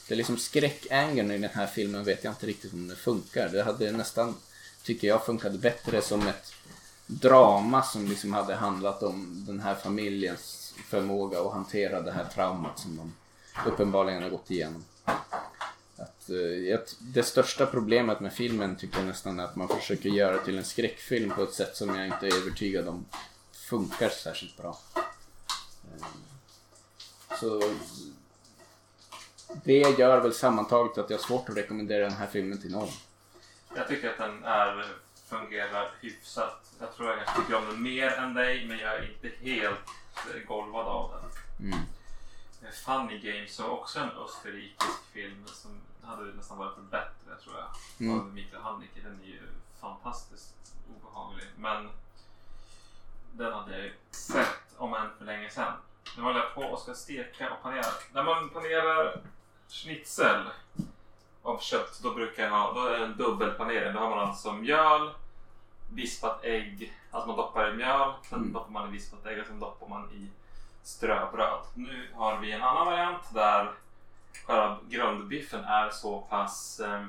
Det är liksom skräckangeln i den här filmen vet jag inte riktigt om det funkar. Det hade nästan, tycker jag, funkat bättre som ett drama som liksom hade handlat om den här familjens förmåga att hantera det här traumat som de uppenbarligen har gått igenom. Att, eh, det största problemet med filmen tycker jag nästan är att man försöker göra till en skräckfilm på ett sätt som jag inte är övertygad om funkar särskilt bra. Eh, Så det gör väl sammantaget att jag har svårt att rekommendera den här filmen till någon. Jag tycker att den är, fungerar hyfsat. Jag tror jag tycker om den mer än dig, men jag är inte helt eh, golvad av den. Mm. Funny Games var också en österrikisk film som hade nästan varit bättre tror jag. Mm. Av Mikael Haneke. Den är ju fantastiskt obehaglig. Men den hade jag ju sett om än för länge sedan. Nu håller jag på och ska steka och panera. När man panerar schnitzel av kött då brukar jag ha, då är det en dubbelpanering. Då har man alltså mjöl, vispat ägg, alltså man doppar i mjöl, sen Mm. doppar man i vispat ägg och sen doppar man i ströbröd. Nu har vi en annan variant där själva grundbiffen är så pass eh,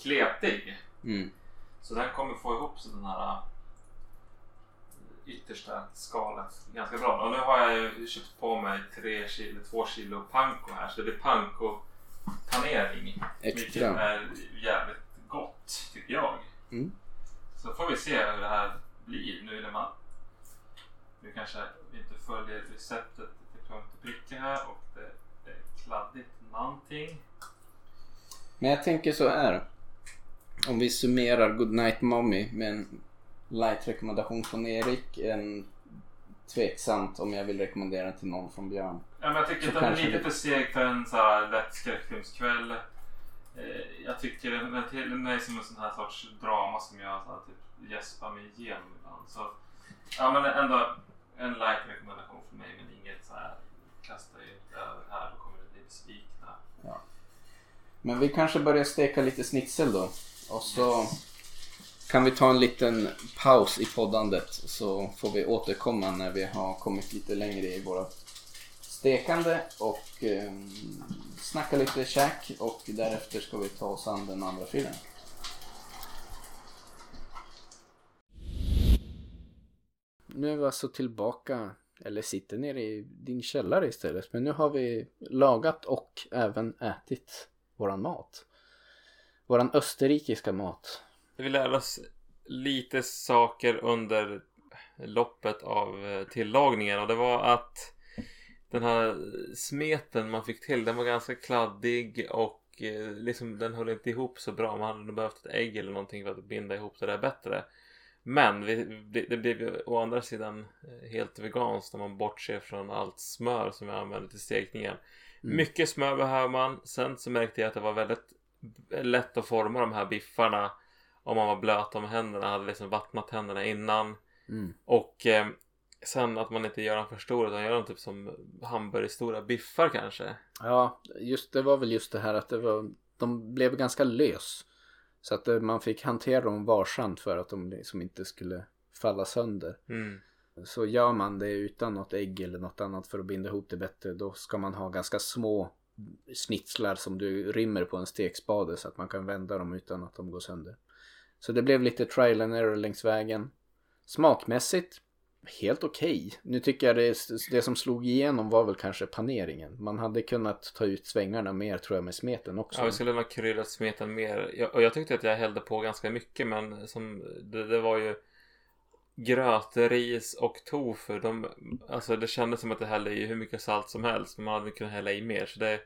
kletig Mm. så den kommer få ihop så den här äh, yttersta skalet ganska bra. Och nu har jag ju köpt på mig tre kilo, två kilo panko här så det blir panko-panering. Vilket Extra. är jävligt gott tycker jag. Mm. Så får vi se hur det här blir nu när man nu kanske inte följer receptet till punkt och pricka här och kladdigt någonting. Men jag tänker så här. Om vi summerar Goodnight Mommy med en light rekommendation från Erik. En tveksamt om jag vill rekommendera till någon från Björn. Ja, men jag tycker att den är lite för seg för en så här lätt skräckfilmskväll. Eh, jag tycker den, är som en sån här sorts drama som jag så här, typ gäspar mig igenom ibland. Så, ja, men ändå en light rekommendation för mig men inget så här kasta er över här då kommer bli besvikna. Men vi kanske börjar steka lite snitsel då. Och så kan vi ta en liten paus i poddandet. Så får vi återkomma när vi har kommit lite längre i våra stekande och eh, snacka lite käk och därefter ska vi ta oss an den andra filmen. Nu är vi alltså tillbaka, eller sitter nere i din källare istället. Men nu har vi lagat och även ätit våran mat. Våran österrikiska mat. Vi lärde oss lite saker under loppet av eh, tillagningen och det var att den här smeten man fick till den var ganska kladdig och eh, liksom den höll inte ihop så bra. Man hade nog behövt ett ägg eller någonting för att binda ihop det där bättre. Men vi, det, det blev ju å andra sidan eh, helt veganskt när man bortser från allt smör som vi använder till stekningen. Mm. Mycket smör behöver man. Sen så märkte jag att det var väldigt lätt att forma de här biffarna om man var blöt om händerna, hade liksom vattnat händerna innan. Mm. Och eh, Sen att man inte gör dem för stora utan gör dem typ som hamburgerstora biffar kanske. Ja, just det var väl just det här att det var, de blev ganska lös. Så att eh, man fick hantera dem varsamt för att de liksom inte skulle falla sönder. Mm. Så gör man det utan något ägg eller något annat för att binda ihop det bättre då ska man ha ganska små snitslar som du rymmer på en stekspade så att man kan vända dem utan att de går sönder. Så det blev lite trial and error längs vägen. Smakmässigt helt okej. Nu tycker jag det, det som slog igenom var väl kanske paneringen. Man hade kunnat ta ut svängarna mer tror jag med smeten också. Ja, vi skulle ha kryddat smeten mer. Jag, och jag tyckte att jag hällde på ganska mycket men som, det, det var ju gröt, ris och tofu. De, alltså det kändes som att det hällde i hur mycket salt som helst. Men man hade kunnat hälla i mer. Så det,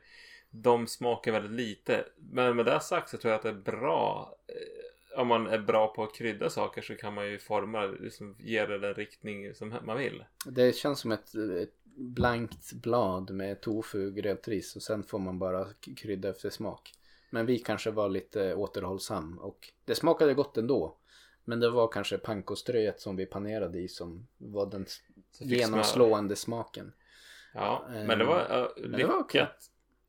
de smakar väldigt lite. Men med det sagt så tror jag att det är bra. Eh, om man är bra på att krydda saker så kan man ju forma det, liksom ge det den riktning som man vill. Det känns som ett, ett blankt blad med tofu gröt ris och sen får man bara krydda efter smak. Men vi kanske var lite återhållsam och det smakade gott ändå. Men det var kanske pankoströet som vi panerade i som var den genomslående smaken. Ja, men det var uh, det lyckat. var okej.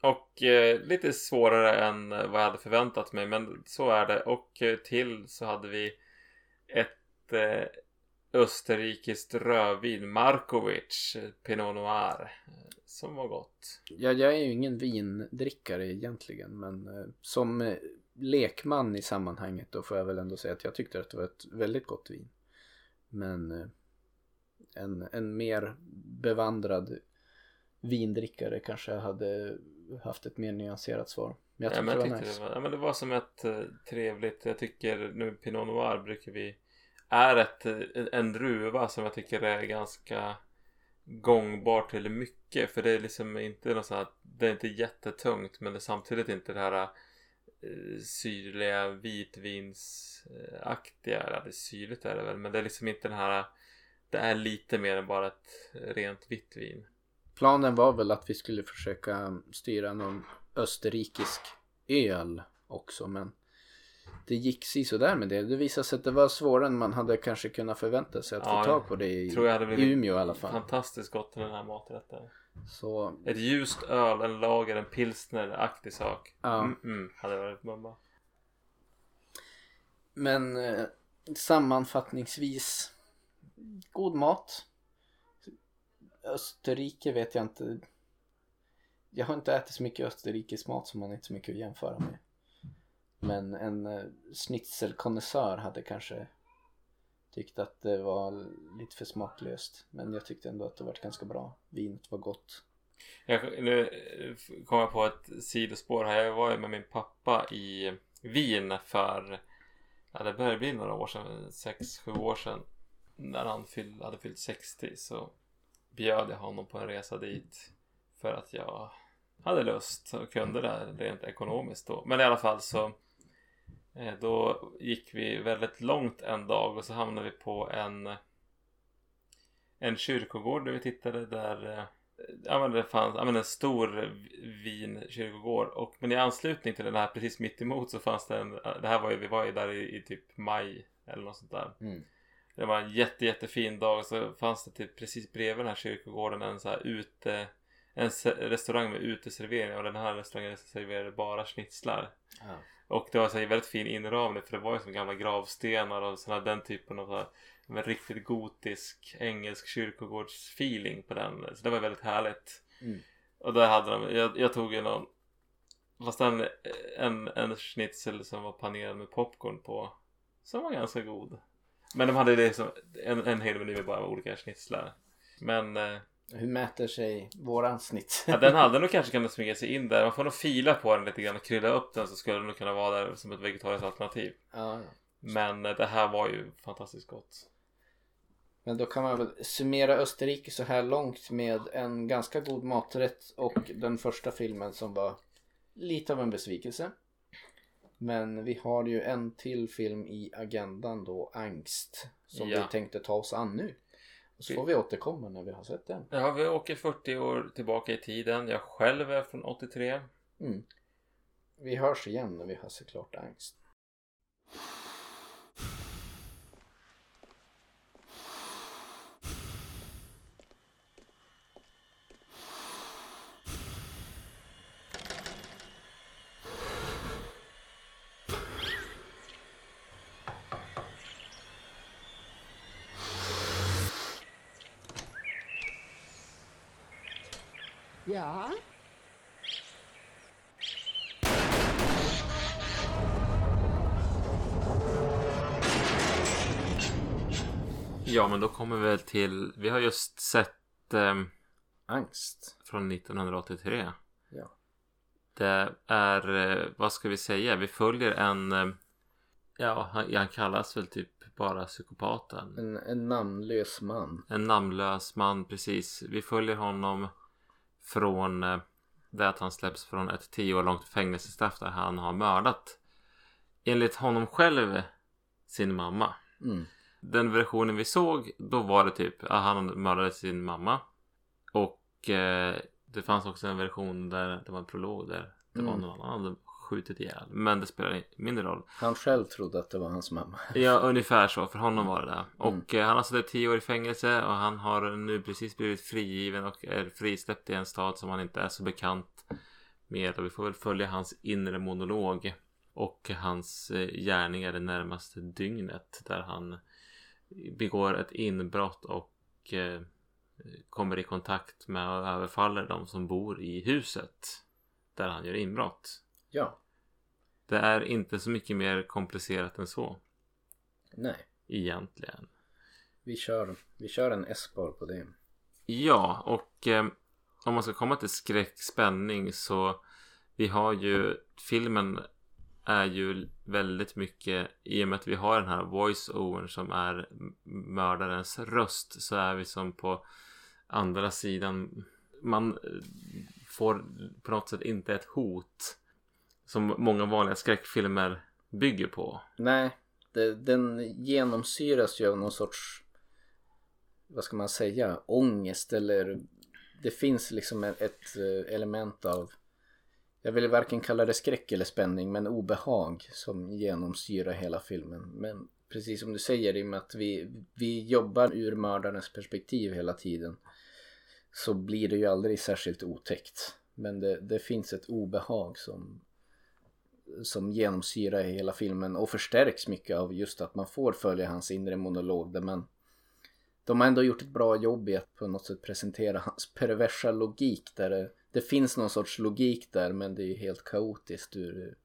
Och eh, lite svårare än eh, vad jag hade förväntat mig. Men så är det. Och eh, till så hade vi ett eh, österrikiskt rödvin. Markovic eh, Pinot Noir. Eh, som var gott. Ja, jag är ju ingen vindrickare egentligen men eh, som eh, lekman i sammanhanget då får jag väl ändå säga att jag tyckte att det var ett väldigt gott vin. Men eh, en, en mer bevandrad vindrickare kanske hade haft ett mer nyanserat svar. Men jag Ja, tyckte men jag det var nice. det, var, ja, men det var som ett eh, trevligt. Jag tycker nu Pinot Noir brukar vi. Är ett, eh, en druva som jag tycker är ganska gångbar till mycket. För det är liksom inte något så här, Det är inte jättetungt men det är samtidigt inte det här eh, syrliga vitvinsaktiga. Eller det är syrligt är det väl. Men det är liksom inte den här. Det är lite mer än bara ett rent vitt vin. Planen var väl att vi skulle försöka styra någon österrikisk öl också men det gick sådär med det. Det visade sig att det var svårare än man hade kanske kunnat förvänta sig att Ja, få tag på det i, tror jag hade i Umeå i alla fall. Fantastiskt gott till den här maträtten. Så Ett ljust öl, en lager, en pilsner-aktig sak. ja. Mm, mm, hade varit mumma. Men eh, sammanfattningsvis god mat. Österrike vet jag inte. Jag har inte ätit så mycket österrikisk mat som man inte så mycket att jämföra med. Men en eh, schnitzelkonnässör hade kanske tyckt att det var lite för smaklöst. Men jag tyckte ändå att det var ganska bra. Vinet var gott. Jag, nu eh, kom jag på ett sidospår här. Jag var ju med min pappa i Wien för, ja det börjar bli några år sedan, 6-7 år sedan. När han fyll, hade fyllt 60 så bjöd jag honom på en resa dit. För att jag hade lust och kunde det rent ekonomiskt då. Men i alla fall så eh, då gick vi väldigt långt en dag och så hamnade vi på en en kyrkogård där vi tittade där eh, Ja men det fanns ja, men en stor vinkyrkogård och men i anslutning till den här precis mitt emot så fanns det en Det här var ju, vi var ju där i, i typ maj eller något sånt där Mm. Det var en jätte jättefin dag och så fanns det typ precis bredvid den här kyrkogården en så här ute En restaurang med uteservering och den här restaurangen serverade bara schnitzlar Ja. och det var så här väldigt fin inramning för det var ju som gamla gravstenar och såna, den typen av så här, med riktigt gotisk engelsk kyrkogårdsfeeling på den. Så det var väldigt härligt. Mm. Och där hade de, jag, jag tog ju någon Fast en, en, en schnitzel som var panerad med popcorn på Som var ganska god Men de hade det som en, en hel meny med bara olika schnitzlar Men eh, Hur mäter sig våran snitt? ja, den hade nog kanske kunnat smyga sig in där Man får nog fila på den lite grann och krydda upp den så skulle den nog kunna vara där som ett vegetariskt alternativ ja. Men eh, det här var ju fantastiskt gott Men då kan man väl summera Österrike så här långt med en ganska god maträtt och den första filmen som var lite av en besvikelse. Men vi har ju en till film i agendan då, Angst, som Ja. vi tänkte ta oss an nu. Och så får vi återkomma när vi har sett den. Ja, vi åker 40 år tillbaka i tiden Jag själv är från 83 Mm. Vi hörs igen när vi har sett klart Angst. Men då kommer vi väl till... Vi har just sett eh, Angst. från 1983. Ja. Det är, eh, vad ska vi säga? Vi följer en... eh, Ja, han, han kallas väl typ bara psykopaten. En, en namnlös man. En namnlös man, precis. Vi följer honom från eh, det att han släpps från ett tio år långt fängelsestraff där han har mördat enligt honom själv sin mamma. Mm. Den versionen vi såg, då var det typ att han mördade sin mamma. Och eh, det fanns också en version där det var en prolog där det var Mm. någon annan hade skjutit ihjäl. Men det spelar mindre roll. Han själv trodde att det var hans mamma. Ja, ungefär så. För honom var det det. Mm. Och eh, han har suttit tio år i fängelse och han har nu precis blivit frigiven och är frisläppt i en stad som han inte är så bekant med. Och vi får väl följa hans inre monolog och hans eh, gärningar det närmaste dygnet där han begår ett inbrott och eh, kommer i kontakt med och överfaller de som bor i huset där han gör inbrott. Ja. Det är inte så mycket mer komplicerat än så Nej. egentligen. Vi kör, vi kör en S-bar på det. Ja, och eh, om man ska komma till skräck, spänning så vi har ju filmen är ju väldigt mycket i och med att vi har den här voice-overn som är mördarens röst så är vi som på andra sidan man eh, får på något sätt inte ett hot som många vanliga skräckfilmer bygger på. Nej, det, den genomsyras ju av någon sorts, vad ska man säga, ångest eller det finns liksom ett, eh, element av, jag vill varken kalla det skräck eller spänning, men obehag som genomsyrar hela filmen. Men precis som du säger, i och med att vi, vi jobbar ur mördarens perspektiv hela tiden så blir det ju aldrig särskilt otäckt. Men det, det finns ett obehag som som genomsyrar hela filmen och förstärks mycket av just att man får följa hans inre monolog där man de har ändå gjort ett bra jobb i att på något sätt presentera hans perversa logik där det, det finns någon sorts logik där men det är ju helt kaotiskt ur,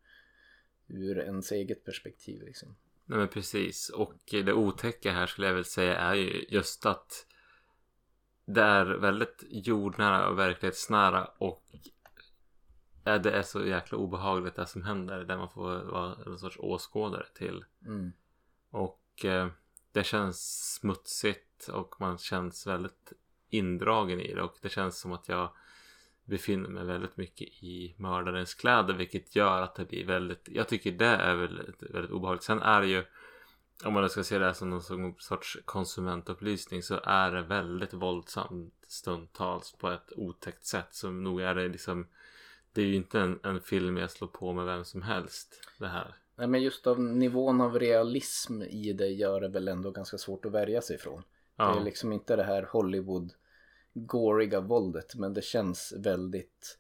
ur ens eget perspektiv liksom. Nej men precis. Och det otäcka här skulle jag väl säga är ju just att det är väldigt jordnära och verklighetsnära och det är så jäkla obehagligt det som händer där man får vara en sorts åskådare till. Mm. Och eh, det känns smutsigt och man känns väldigt indragen i det och det känns som att jag befinner mig väldigt mycket i mördarens kläder vilket gör att det blir väldigt jag tycker det är väldigt, väldigt obehagligt. Sen är det ju om man ska se det här som någon sorts konsumentupplysning så är det väldigt våldsamt stundtals på ett otäckt sätt. Så nog är det liksom det är ju inte en, en film jag slår på med vem som helst det här. Nej men just av nivån av realism i det gör det väl ändå ganska svårt att värja sig ifrån. Det är ja, liksom inte det här Hollywood goriga våldet men det känns väldigt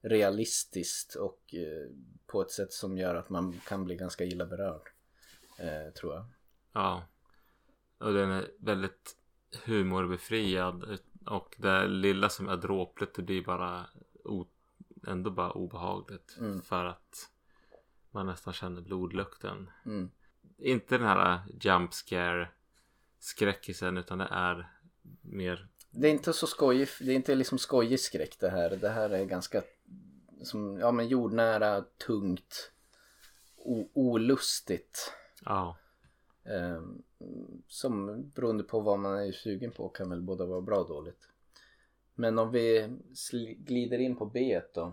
realistiskt och eh, på ett sätt som gör att man kan bli ganska illa berörd. Eh, tror jag. ja och den är väldigt humorbefriad och det lilla som är dråpligt det blir bara ändå bara obehagligt Mm. för att man nästan känner blodlukten Mm. inte den här jump scare skräckisen utan det är mer Det är inte så skojig, det är inte liksom skojig skräck det här. Det här är ganska som, ja men jordnära, tungt, o- olustigt. ja Eh, som beroende på vad man är sugen på kan väl både vara bra och dåligt. Men om vi sl- glider in på B då.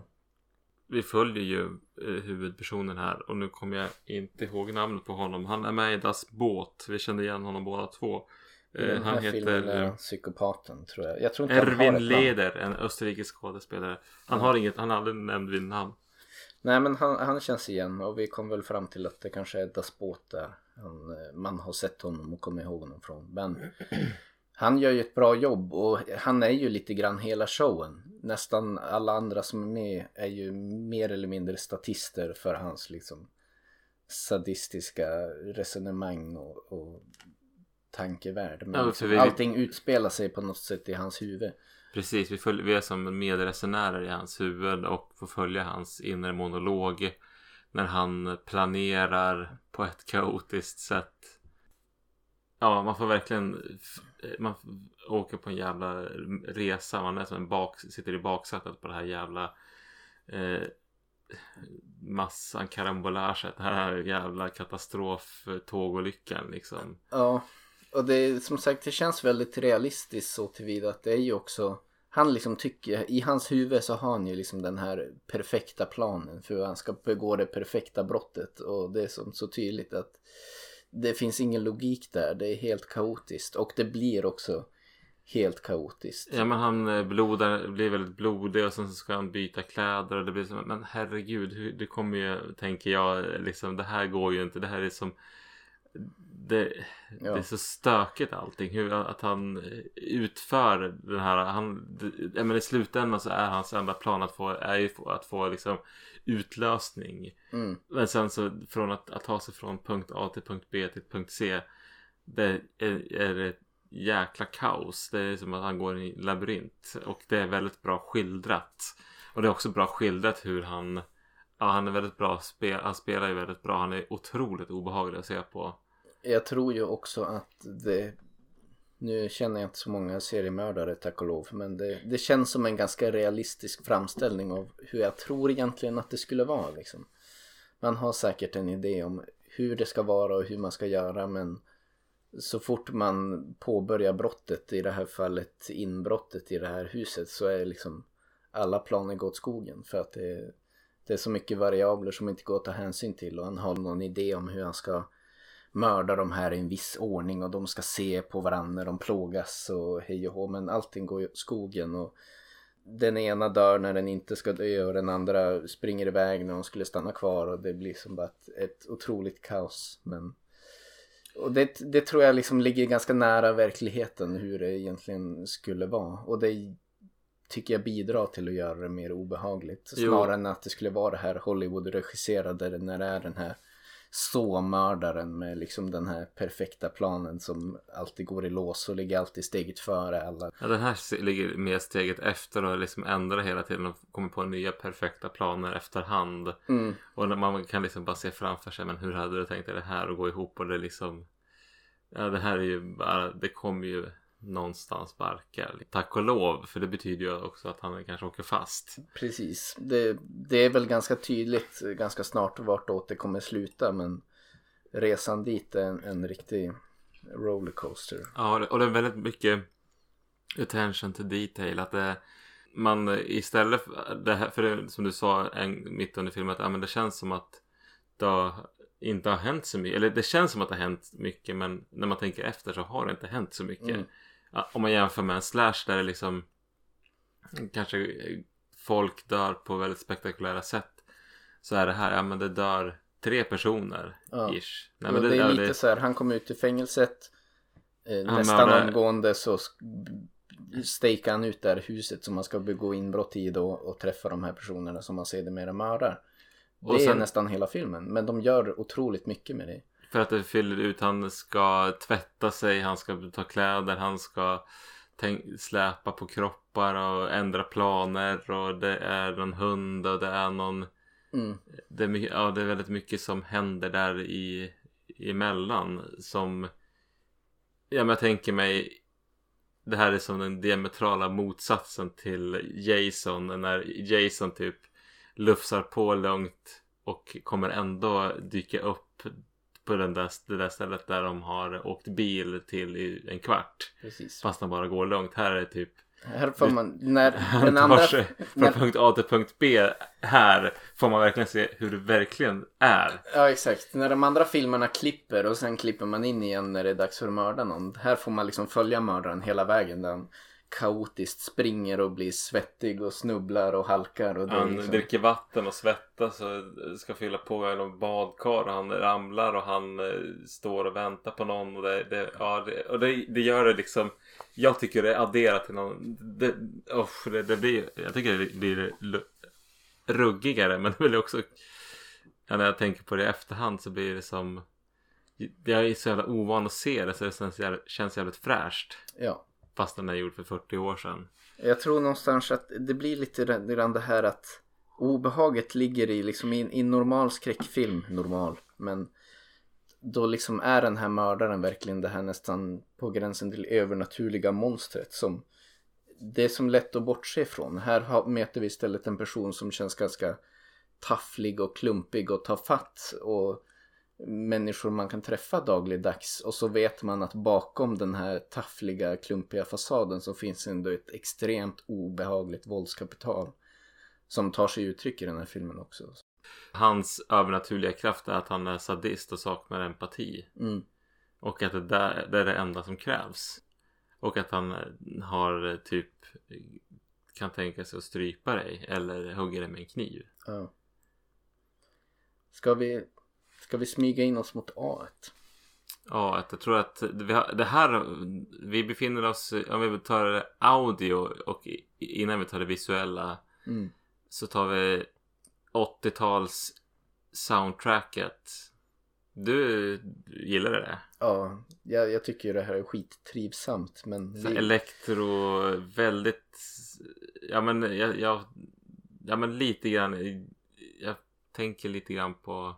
vi följer ju eh, huvudpersonen här och nu kommer jag inte ihåg namnet på honom. Han är med i Das Båt. Vi kände igen honom båda två. Eh, den han heter psykopaten tror jag. Jag tror inte Erwin. Leder, en österrikisk skådespelare. Han har inget, han har aldrig nämnt vid namn. Nej men han, han känns igen och vi kom väl fram till att det kanske är Das Båt där. Han, eh, man har sett honom och kommer ihåg honom från. Men han gör ju ett bra jobb och han är ju lite grann hela showen. Nästan alla andra som är med är ju mer eller mindre statister för hans liksom sadistiska resonemang och, och tankevärld. Men Ja, liksom, vi- allting utspelar sig på något sätt i hans huvud. Precis, vi, följ, vi är som medresenärer i hans huvud och får följa hans inre monolog när han planerar på ett kaotiskt sätt. Ja, man får verkligen man åker på en jävla resa. Man är som en bak, sitter i baksätet på det här jävla eh, massan karambolaget. Det här jävla katastroftågolyckan liksom. Ja, och det är som sagt det känns väldigt realistiskt så tillvida att det är ju också han liksom tycker, i hans huvud så har han ju liksom den här perfekta planen för hur han ska begå det perfekta brottet. Och det är som så tydligt att det finns ingen logik där, det är helt kaotiskt. Och det blir också helt kaotiskt. Ja men han eh, blodar, blir väldigt blodig och sen så ska han byta kläder och det blir som men herregud hur, det kommer ju tänker jag liksom det här går ju inte. Det här är som det, ja. det är så stökigt allting. Hur, att han utför den här, han, det, men i slutändan så är hans enda plan att få, är ju att få liksom utlösning. Mm. Men sen så från att, att ta sig från punkt A till punkt B till punkt C. Det är, är ett jäkla kaos. Det är som att han går i en labyrint. Och det är väldigt bra skildrat. Och det är också bra skildrat hur han Ja han är väldigt bra, spel, han spelar ju väldigt bra. Han är otroligt obehaglig att se på. Jag tror ju också att det nu känner jag inte så många seriemördare tack och lov men det, det känns som en ganska realistisk framställning av hur jag tror egentligen att det skulle vara liksom. Man har säkert en idé om hur det ska vara och hur man ska göra men så fort man påbörjar brottet, i det här fallet inbrottet i det här huset så är liksom alla planer gått skogen för att det, det är så mycket variabler som inte går att ta hänsyn till och han har någon idé om hur han ska mörda de här i en viss ordning och de ska se på varandra när de plågas och hej och hå. Men allting går ju skogen och den ena dör när den inte ska dö och den andra springer iväg när de skulle stanna kvar och det blir som bara ett, ett otroligt kaos. Men och det, det tror jag liksom ligger ganska nära verkligheten hur det egentligen skulle vara. Och det tycker jag bidrar till att göra det mer obehagligt. Snarare jo. än att det skulle vara det här Hollywood-regisserade när det är den här så-mördaren med liksom den här perfekta planen som alltid går i lås och ligger alltid steget före alla. Ja, den här ligger mer steget efter och liksom ändrar hela tiden och kommer på nya perfekta planer efterhand. Mm. Och man kan liksom bara se framför sig, men hur hade du tänkt dig det här att gå ihop och det liksom Ja, det här är ju bara, det kommer ju någonstans barka. Tack och lov, för det betyder ju också att han kanske åker fast. Precis, det, det är väl ganska tydligt ganska snart vartåt det kommer sluta men resan dit är en, en riktig rollercoaster. Ja, och det är väldigt mycket attention to detail. Att det, man istället för det här, för det, som du sa en, mitt under filmen, att ja, men det känns som att det har inte har hänt så mycket. Eller det känns som att det har hänt mycket men när man tänker efter så har det inte hänt så mycket. Mm om man jämför med en slash där det liksom kanske folk dör på väldigt spektakulära sätt. Så är det här, ja men det dör tre personer ja. ish. Nej, men det, det, är lite det... så här, han kom ut ur fängelset eh, nästan mördar... omgående så stakar han ut det här huset som man ska begå inbrott i då och träffa de här personerna som man sedermera mördar. Det sen... är nästan hela filmen men de gör otroligt mycket med det. För att det fyller ut, han ska tvätta sig, han ska ta kläder, han ska tänk, släpa på kroppar och ändra planer och det är någon hund och det är någon mm. det, är ja, det är väldigt mycket som händer där i emellan som ja men jag tänker mig det här är som den diametrala motsatsen till Jason när Jason typ lufsar på långt och kommer ändå dyka upp på den där, det där stället där de har åkt bil till i en kvart. Precis. Fast de bara går långt. Här är det typ här får man, när den andra... Från när... punkt A till punkt B här får man verkligen se hur det verkligen är. Ja exakt. När de andra filmerna klipper och sen klipper man in igen när det är dags för att mörda någon. Här får man liksom följa mördaren hela vägen. Han kaotiskt springer och blir svettig och snubblar och halkar. Och han liksom... dricker vatten och svettas och ska fylla på någon badkar och han ramlar och han eh, står och väntar på någon. Och, det, det ja, det, och det, det, gör det liksom Jag tycker det adderar till någon det, oh, det, det blir, Jag tycker det blir ruggigare men det blir också ja, När jag tänker på det i efterhand så blir det som Jag är så jävla ovan att se det så det känns jävligt, känns jävligt fräscht. Ja fast den är gjord för 40 år sedan. Jag tror någonstans att det blir lite grann det här att obehaget ligger i liksom i, i normal skräckfilm, normal, men då liksom är den här mördaren verkligen det här nästan på gränsen till övernaturliga monstret som det är som lätt att bortse ifrån. Här har, möter vi istället en person som känns ganska tafflig och klumpig och tar fatt och människor man kan träffa dagligdags och så vet man att bakom den här taffliga klumpiga fasaden så finns ändå ett extremt obehagligt våldskapital som tar sig uttryck i den här filmen också. Hans övernaturliga kraft är att han är sadist och saknar empati. Mm. Och att det, där, det är det enda som krävs. Och att han har typ kan tänka sig att strypa dig eller hugga dig med en kniv. Ja. Ska vi, ska vi smyga in oss mot A? Ja, jag tror att vi har, det här, vi befinner oss, om vi tar audio och innan vi tar det visuella Mm. så tar vi 80-tals soundtracket. Du gillar det? Ja, jag, jag tycker ju det här är skittrivsamt men Så Elektro, väldigt, ja men, jag, jag, ja men lite grann, jag tänker lite grann på,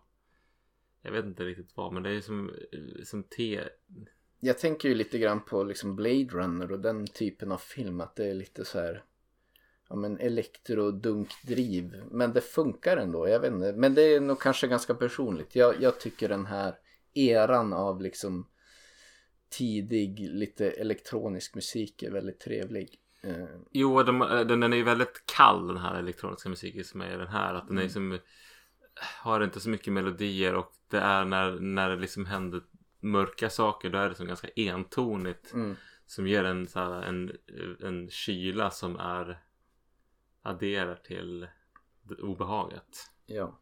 jag vet inte riktigt vad, men det är som, som te, jag tänker ju lite grann på liksom Blade Runner och den typen av film att det är lite så här ja men elektrodunkdriv. Men det funkar ändå, jag vet inte. Men det är nog kanske ganska personligt. Jag, jag tycker den här eran av liksom tidig lite elektronisk musik är väldigt trevlig. Eh, jo de, den, den är ju väldigt kall den här elektroniska musiken som är den här, att den är Mm. som, har inte så mycket melodier och det är när, när det liksom händer mörka saker då är det som ganska entonigt mm, som ger en, så här, en, en kyla som är adderar till obehaget. ja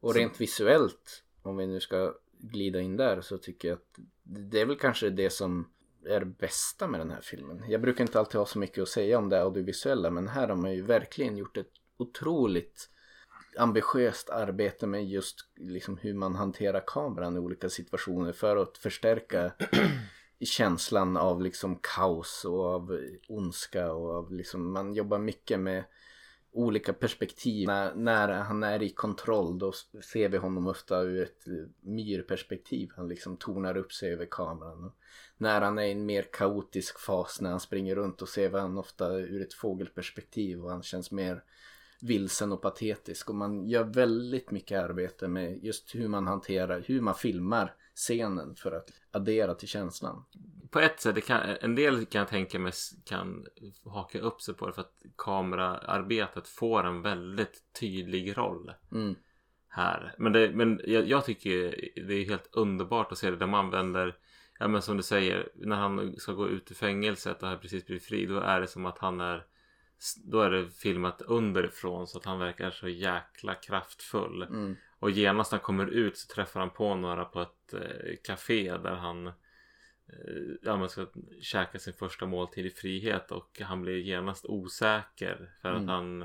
och Så- rent visuellt om vi nu ska glida in där så tycker jag att det är väl kanske det som är det bästa med den här filmen. Jag brukar inte alltid ha så mycket att säga om det audiovisuella men här har man ju verkligen gjort ett otroligt ambitiöst arbete med just liksom hur man hanterar kameran i olika situationer för att förstärka känslan av liksom kaos och av ondska och av liksom man jobbar mycket med olika perspektiv. När, när han är i kontroll då ser vi honom ofta ur ett eh, myrperspektiv. Han liksom tornar upp sig över kameran. Och när han är i en mer kaotisk fas när han springer runt och ser vi han ofta ur ett fågelperspektiv och han känns mer vilsen och patetisk och man gör väldigt mycket arbete med just hur man hanterar, hur man filmar scenen för att addera till känslan. På ett sätt, kan, en del kan jag tänka mig kan haka upp sig på det för att kameraarbetet får en väldigt tydlig roll Mm, här. Men, det, men jag, jag tycker det är helt underbart att se det man använder Ja men som du säger, när han ska gå ut ur fängelset och har precis blivit fri Då är det som att han är Då är det filmat underifrån så att han verkar så jäkla kraftfull mm, Och genast när han kommer ut så träffar han på några på ett eh, café där han eh, ja, man ska käka sin första måltid i frihet och han blir genast osäker för Mm. att han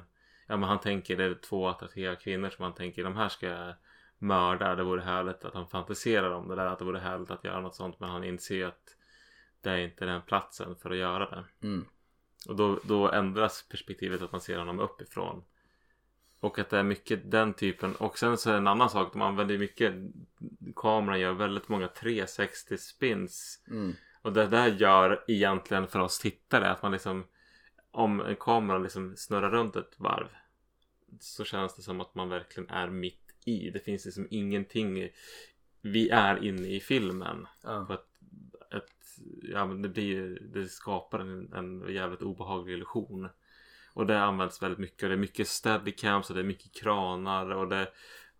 ja, men han tänker det är två attraktiva kvinnor som han tänker de här ska jag mörda. Det vore härligt att han fantiserar om det där att det vore härligt att göra något sånt men han inser att det är inte den platsen för att göra det. mm, Och då, då ändras perspektivet att man ser honom uppifrån. Och att det är mycket den typen. Och sen så är det en annan sak. De använder mycket. Kameran gör väldigt många 360 spins. mm, Och det där gör egentligen för oss tittare att man liksom. Om en kamera liksom snurrar runt ett varv. Så känns det som att man verkligen är mitt i. Det finns liksom ingenting. Vi är inne i filmen. För att ett, ja, men det, blir, det skapar en, en jävligt obehaglig illusion. Och det används väldigt mycket. Och det är mycket steadicams och det är mycket kranar. Och det,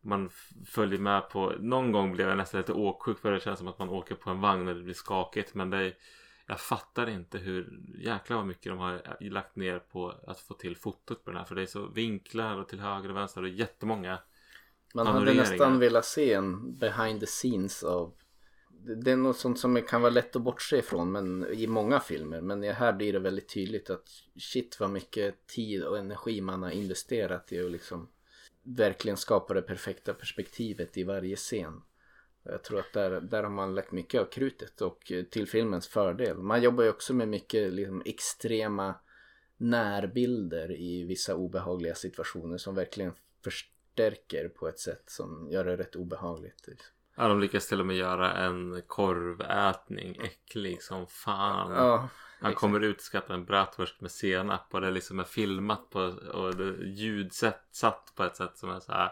man följer med på... Någon gång blev jag nästan lite åksjuk för det känns som att man åker på en vagn när det blir skakigt. Men det är, jag fattar inte hur jäkla vad mycket de har lagt ner på att få till fotot på den här. För det är så vinklar och till höger och vänster. Och jättemånga Man hade nästan velat se en behind the scenes av det är något sånt som kan vara lätt att bortse ifrån men i många filmer men här blir det väldigt tydligt att shit vad mycket tid och energi man har investerat i att liksom verkligen skapa det perfekta perspektivet i varje scen. Jag tror att där, där har man lagt mycket av krutet och eh, till filmens fördel. Man jobbar ju också med mycket liksom, extrema närbilder i vissa obehagliga situationer som verkligen förstärker på ett sätt som gör det rätt obehagligt. liksom. Ja, de lyckas till och med göra en korvätning äcklig som fan. Ja, Han kommer ut och ska äta en bratwurst med senap och det liksom är filmat på och det ljudsätt satt på ett sätt som är så här.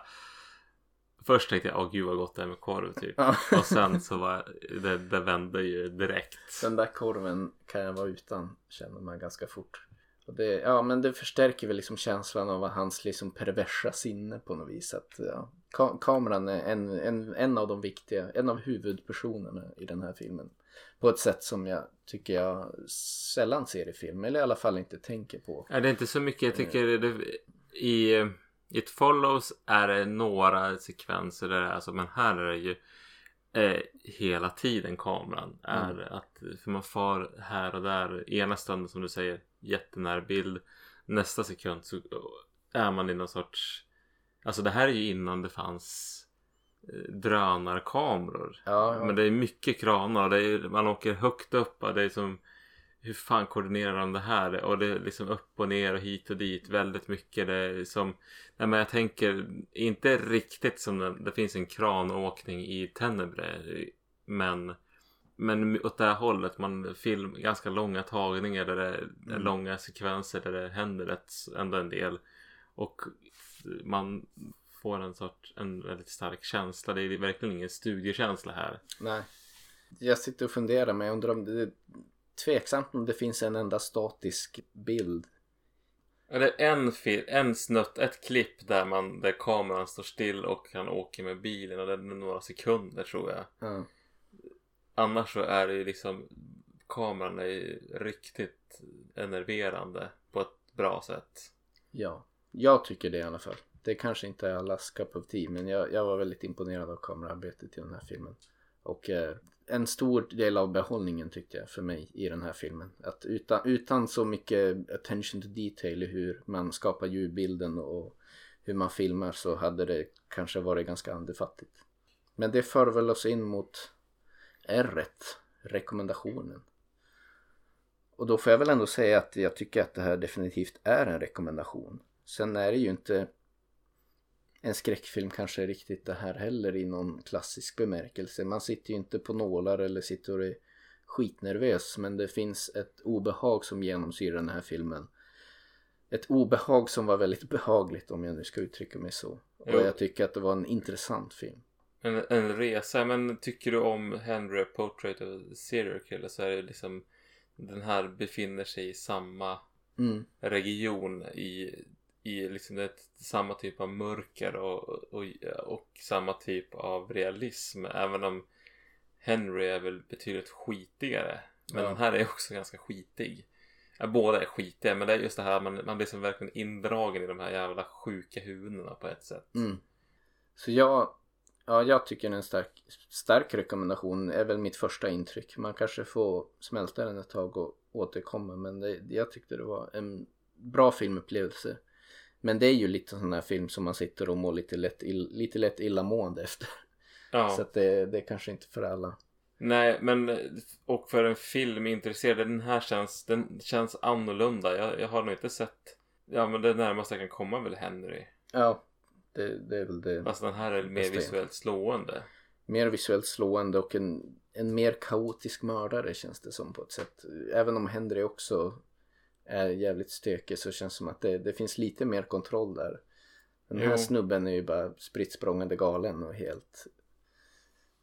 Först tänkte jag, åh gud vad gott det är med korv typ. Ja. Och sen så var det, det vände ju direkt. Den där korven kan jag vara utan känner man ganska fort. Och det, ja men det förstärker väl liksom känslan av hans liksom perversa sinne på något vis. Att, ja, ka- kameran är en, en, en av de viktiga, en av huvudpersonerna i den här filmen. På ett sätt som jag tycker jag sällan ser i film, eller i alla fall inte tänker på. Är det inte så mycket, jag tycker det, i It Follows är det några sekvenser där det är så, men här är det ju eh, hela tiden kameran är att, för man far här och där, ena stunden som du säger jättenära bild, nästa sekund så är man i någon sorts, alltså det här är ju innan det fanns eh, drönarkameror. Ja, ja. Men det är mycket kranar. Det är, man åker högt upp. Och det är som hur fan koordinerar de det här? Och det är liksom upp och ner och hit och dit. Väldigt mycket. Det är som, nej men jag tänker inte riktigt som det, det finns en kranåkning i Tenebre. Men, men åt det här hållet. Man film ganska långa tagningar där det är Mm. långa sekvenser där det händer rätt, ändå en del. Och man får en sorts, en väldigt stark känsla. Det är verkligen ingen studiekänsla här. Nej. Jag sitter och funderar men jag undrar om det är tveksamt om det finns en enda statisk bild. Eller en, fil, en snutt, ett klipp där, man, där kameran står still och han åker med bilen och det är några sekunder tror jag. Ja. Annars så är det ju liksom kameran är ju riktigt enerverande på ett bra sätt. Ja, jag tycker det i alla fall. Det kanske inte är allas cup of tea men jag, jag var väldigt imponerad av kameraarbetet i den här filmen. Och eh, en stor del av behållningen tyckte jag för mig i den här filmen. Att utan, utan så mycket attention to detail i hur man skapar ljudbilden och hur man filmar så hade det kanske varit ganska andefattigt. Men det för väl oss in mot r rekommendationen. Och då får jag väl ändå säga att jag tycker att det här definitivt är en rekommendation. Sen är det ju inte en skräckfilm kanske riktigt det här heller i någon klassisk bemärkelse. Man sitter ju inte på nålar eller sitter och är skitnervös men det finns ett obehag som genomsyrar den här filmen. Ett obehag som var väldigt behagligt om jag nu ska uttrycka mig så. Och Jo. jag tycker att det var en intressant film. En, en resa, men tycker du om Henry Portrait of a Serial Killer så är det liksom den här befinner sig i samma Mm. region i, i liksom ett, samma typ av mörker och, och, och samma typ av realism. Även om Henry är väl betydligt skitigare. Men Ja. den här är också ganska skitig. Ja, båda är skitiga men det är just det här man, man blir som verkligen indragen i de här jävla sjuka huvudena på ett sätt. Mm. Så jag, ja, jag tycker en stark, stark rekommendation är väl mitt första intryck. Man kanske får smälta den ett tag och återkomma men det, jag tyckte det var en bra filmupplevelse. Men det är ju lite sån här film som man sitter och mår lite lätt, ill, lite lätt illamående efter. Ja. Så att det, det är kanske inte för alla. Nej, men och för en filmintresserad, den här känns, den känns annorlunda. Jag, jag har nog inte sett, ja men det närmaste jag kan komma är väl Henry. Ja, det, det är väl det. Fast den här är mer visuellt slående. mer visuellt slående och en, en mer kaotisk mördare känns det som på ett sätt. Även om Henry också är jävligt stökig så känns det som att det, det finns lite mer kontroll där. Den här Jo. snubben är ju bara spritt galen och helt...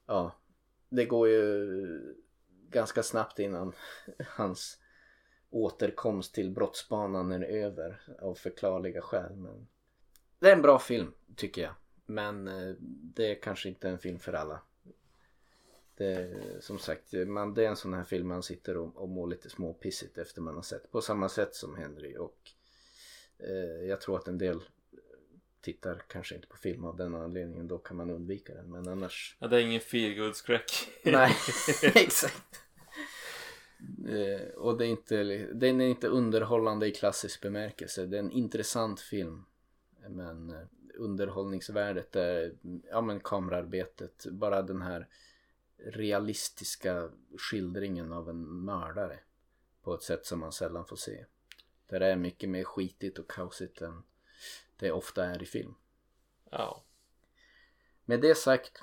Ja, det går ju ganska snabbt innan hans återkomst till brottsbanan är över av förklarliga skäl. Men det är en bra film tycker jag. Men eh, det är kanske inte en film för alla. Det, som sagt, man, det är en sån här film man sitter och, och mår lite småpissigt efter man har sett. På samma sätt som Henry och eh, jag tror att en del tittar kanske inte på film av den anledningen. Då kan man undvika den. Men annars Ja, det är ingen feelgood skräck. Nej, exakt. Eh, och det är inte, den är inte underhållande i klassisk bemärkelse. Det är en intressant film. Men eh, underhållningsvärdet är, ja men kamerarbetet, bara den här realistiska skildringen av en mördare på ett sätt som man sällan får se. Där det är mycket mer skitigt och kaosigt än det ofta är i film. Ja. Med det sagt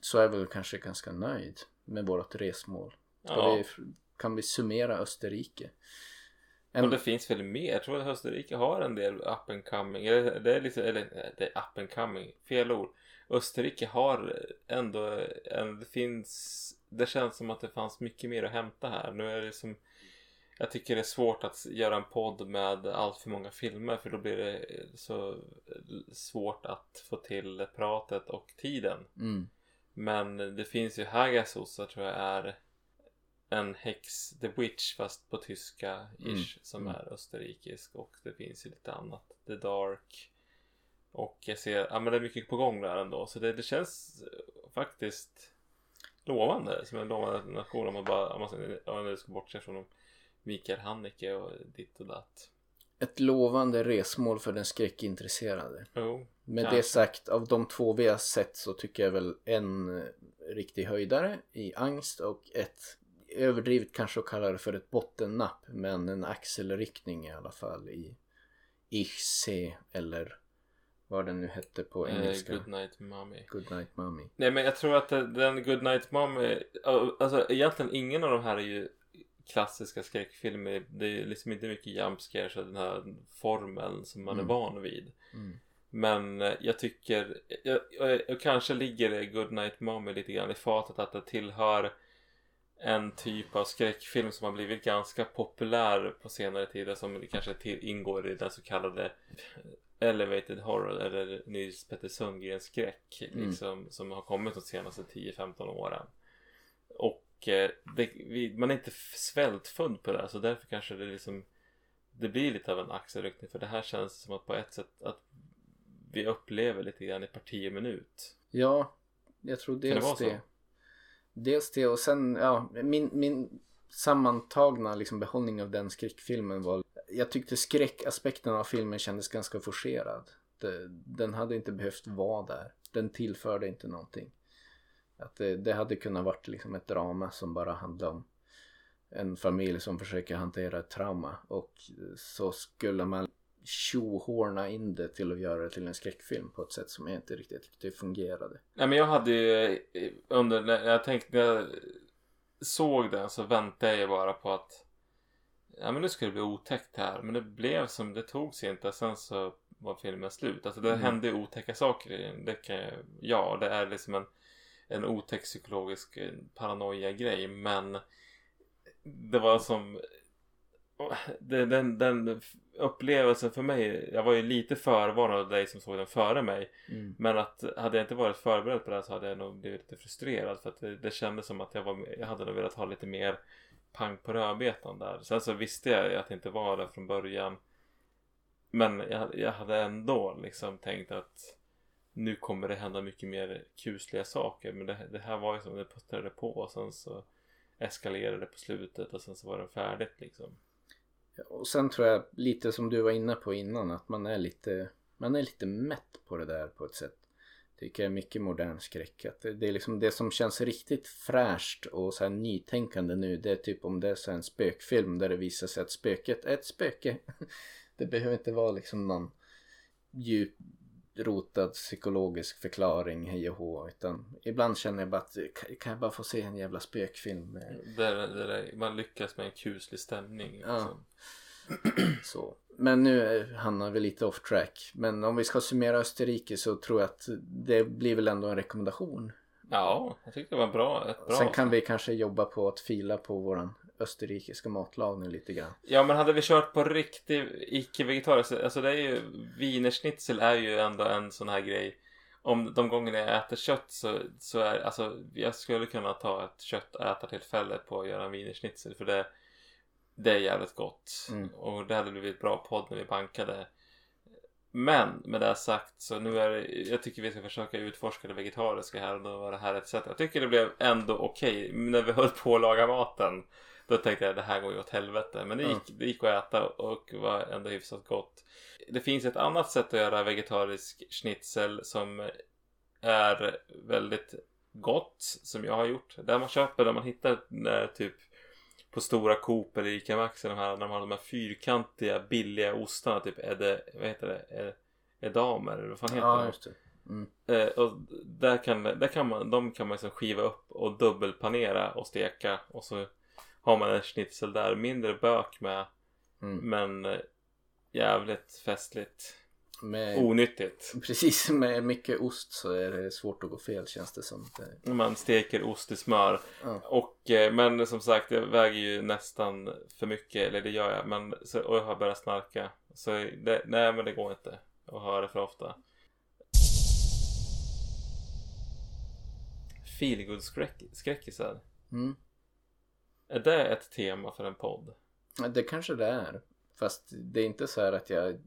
så är jag väl kanske ganska nöjd med vårt resmål. Ja. vi, kan vi summera Österrike? En, Och det finns väl mer? Jag tror att Österrike har en del up and coming. Det är liksom, eller det är up and coming, fel ord. Österrike har ändå en, det finns, det känns som att det fanns mycket mer att hämta här. Nu är det som, jag tycker det är svårt att göra en podd med allt för många filmer för då blir det så svårt att få till pratet och tiden. mm, Men det finns ju Hagasosa tror jag är en häx, The Witch fast på tyska ish Mm, som mm. är österrikisk och det finns ju lite annat. The Dark. Och jag ser, ja men det är mycket på gång där ändå så det, det känns eh, faktiskt lovande som en lovande nation om man bara, om man, nu ska bortse från Mikael Haneke och ditt och datt. ett lovande resmål för den skräckintresserade. Jo. Med Ja. det sagt, av de två vi har sett så tycker jag väl en eh, riktig höjdare i angst och ett överdrivet kanske att kalla det för ett bottennapp men en axelryckning i alla fall i Ich se eller vad den nu hette på Eh, engelska. Good Night Mommy. Good night mommy. Nej men jag tror att den Good Night Mom är, Alltså egentligen ingen av de här är ju klassiska skräckfilmer. Det är liksom inte mycket jump scares och den här formeln som man Mm. är van vid. Mm. Men eh, jag tycker, jag, jag, jag kanske ligger det Good Night Mommy lite grann i fatet att det tillhör en typ av skräckfilm som har blivit ganska populär på senare tid som kanske till, ingår i den så kallade Elevated Horror eller Nils Petter Sundgrens skräck Mm. liksom, som har kommit de senaste 10-15 åren. Och eh, det, vi, man är inte svältfödd på det här, så därför kanske det liksom det blir lite av en axelryckning för det här känns som att på ett sätt att vi upplever lite grann i parti minut. Ja, jag tror det dels vara så? det. Dels det och sen, ja, min, min sammantagna liksom behållning av den skräckfilmen var jag tyckte skräckaspekten av filmen kändes ganska forcerad. Det, den hade inte behövt vara där. Den tillförde inte någonting. Att det, det hade kunnat varit liksom ett drama som bara handlade om en familj som försöker hantera ett trauma och så skulle man tjohorna in det till att göra det till en skräckfilm på ett sätt som jag inte riktigt tyckte fungerade. Nej men jag hade ju eh, under, när jag tänkte, när jag såg den så väntade jag bara på att ja men nu ska det bli otäckt här. Men det blev som, det tog sig inte. Sen så var filmen slut. Alltså det Mm. hände otäcka saker i den. Det kan jag, ja det är liksom en, en otäck psykologisk eh, paranoia-grej. Men det var som det, den, den upplevelsen för mig, jag var ju lite förvarnad av dig som såg den före mig. Mm. Men att hade jag inte varit förberedd på det här så hade jag nog blivit lite frustrerad för att det, det kändes som att jag, var, jag hade nog velat ha lite mer pang på rödbetan där. Sen så visste jag att det inte var det från början. Men jag, jag hade ändå liksom tänkt att nu kommer det hända mycket mer kusliga saker. Men det, det här var ju som det puttrade på och sen så eskalerade det på slutet och sen så var det färdigt liksom. Och sen tror jag lite som du var inne på innan att man är lite man är lite mätt på det där på ett sätt. Tycker jag är mycket modern skräck. Att det, det är liksom det som känns riktigt fräscht och så här nytänkande nu. Det är typ om det är så en spökfilm där det visar sig att spöket är ett spöke. Det behöver inte vara liksom någon djuprotad psykologisk förklaring hej och hå. Utan ibland känner jag bara att kan- jag bara få se en jävla spökfilm där, där man lyckas med en kuslig stämning. Ja. Liksom. Så. Men nu eh, hamnar vi lite off track. Men om vi ska summera Österrike så tror jag att det blir väl ändå en rekommendation. Ja, jag tyckte det var bra. Ett bra. Sen kan vi kanske jobba på att fila på våran österrikiska matlagning lite grann. Ja, men hade vi kört på riktig icke-vegetarisk, alltså det är ju, wienerschnitzel är ju ändå en sån här grej. Om de gångerna jag äter kött så, så är, alltså jag skulle kunna ta ett köttätartillfälle på att göra en wienerschnitzel för det, det är jävligt gott. Mm. Och det hade blivit bra podd när vi bankade. Men med det sagt så nu är det, jag tycker vi ska försöka utforska det vegetariska här och då var det här ett sätt. Jag tycker det blev ändå okej när vi höll på att laga maten. Då tänkte jag det här går ju åt helvete. Men det gick, det gick att äta och var ändå hyfsat gott. Det finns ett annat sätt att göra vegetarisk schnitzel som är väldigt gott. Som jag har gjort. Där man köper, där man hittar när typ på stora Coop eller Ica Maxi de här, när de har de här fyrkantiga billiga ostarna. Typ Ede, vad heter det? Ed- Edamer eller vad fan heter Ja, det. Mm. Eh, och där kan, där kan man, de kan man liksom skiva upp och dubbelpanera och steka och så har man en schnitzel där. Mindre bök med Mm. men eh, jävligt festligt. Med, Onyttigt. Precis, med mycket ost så är det svårt att gå fel känns det som. Det, man steker ost i smör. Ja. Och, eh, men som sagt, jag väger ju nästan för mycket, eller det gör jag. Men, så, och jag har börjat snarka. Så det, nej men det går inte att höra för ofta. Feelgood-skräckisar. mm. Är det ett tema för en podd? Det kanske det är. Fast det är inte så här att jag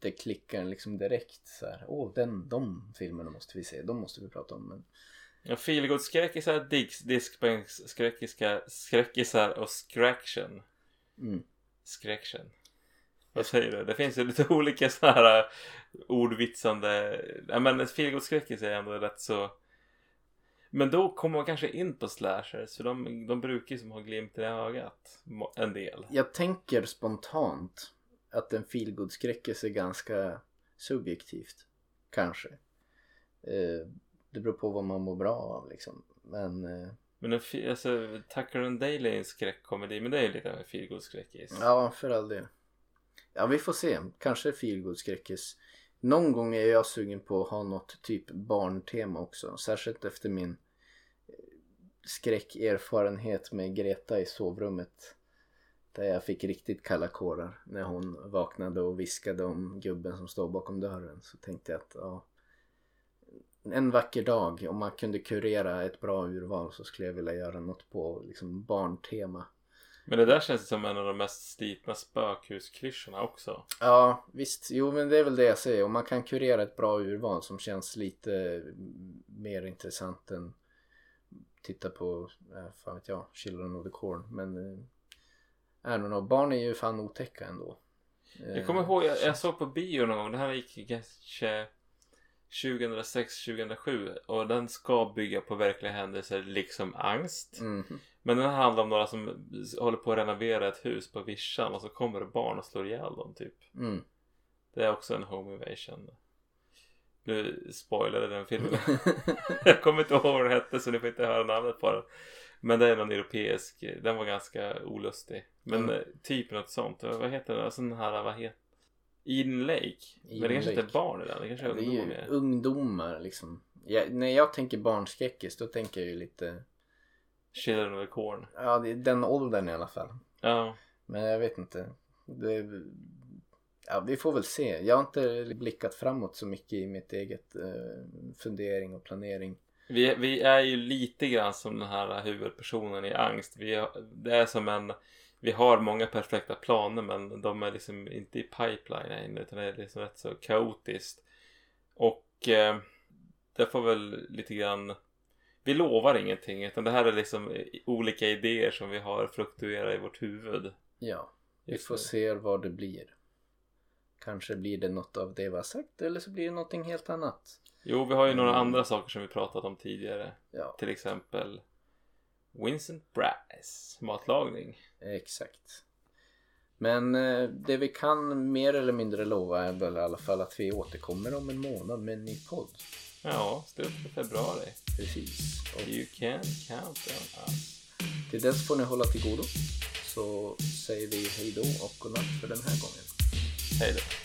det klickar liksom direkt så här. Åh, den, de filmerna måste vi se. De måste vi prata om. Men Ja, feelgood-skräckisar, disk- diskbänksskräckisar skräckisar och skräction. mm. Skräction. Vad säger du? Det finns ju lite olika så här äh, ordvitsande. Ja, men feelgood-skräckis är ändå rätt så. Men då kommer man kanske in på slashers. För de, de brukar ju som ha glimten i ögat. En del. Jag tänker spontant att en feelgood-skräckis är ganska subjektivt. Kanske. Eh, det beror på vad man mår bra av liksom. Men eh, Men en, alltså, Tucker and Dale är en skräckkomedi. Men det är ju lite av en feelgood-skräckis. ja, för all del. Ja, vi får se. Kanske feelgood-skräckis. Någon gång är jag sugen på att ha något typ barntema också. Särskilt efter min skräckerfarenhet med Greta i sovrummet. Där jag fick riktigt kalla kårar när hon vaknade och viskade om gubben som står bakom dörren. Så tänkte jag att ja, en vacker dag om man kunde kurera ett bra urval så skulle jag vilja göra något på liksom barntema. Men det där känns som en av de mest slitna spökhusklyschorna också. Ja visst, jo men det är väl det jag säger. Om man kan kurera ett bra urval som känns lite mer intressant än titta på, äh, fan vet jag, Children of the Corn. Men eh, I don't know, barn är ju fan otäcka ändå. Eh, Jag kommer ihåg, jag, jag såg på bio någon gång, det här gick kanske 2006-2007 och den ska bygga på verkliga händelser liksom angst. Mhm. Men den handlar om några som håller på att renovera ett hus på vischan och så kommer det barn och slår ihjäl dem typ. Mm. Det är också en home invasion. Nu spoilade den filmen. jag kommer inte ihåg vad den hette så ni får inte höra namnet på den. Men det är någon europeisk, den var ganska olustig. Men Mm. eh, typ något sånt. Vad heter den? Sån här, vad heter Eden Lake. Men det Eden kanske inte Lake. är barn i den, det kanske är Det är ungdomar ju ungdomar liksom. Ja, när jag tänker barnskräckis då tänker jag ju lite, Children of the Corn. ja det är den åldern i alla fall. Ja. Men jag vet inte. Det, ja, vi får väl se. Jag har inte blickat framåt så mycket i mitt eget eh, fundering och planering. Vi, vi är ju lite grann som den här huvudpersonen i angst. Vi, det är som en... Vi har många perfekta planer men de är liksom inte i pipeline än utan det är liksom rätt så kaotiskt. Och eh, det får väl lite grann... Vi lovar ingenting utan det här är liksom olika idéer som vi har fluktuerat i vårt huvud. Ja, vi får se vad det blir. Kanske blir det något av det vi har sagt eller så blir det någonting helt annat. Jo, vi har ju några Mm. andra saker som vi pratat om tidigare. Ja, Till exempel Vincent Brass matlagning. exakt. Men eh, det vi kan mer eller mindre lova är väl i alla fall att vi återkommer om en månad med en ny podd. Ja, slutet på februari. Precis. Och You can count on us. till dess får ni hålla till godo. Så säger vi hej då och godnatt för den här gången. Hej då.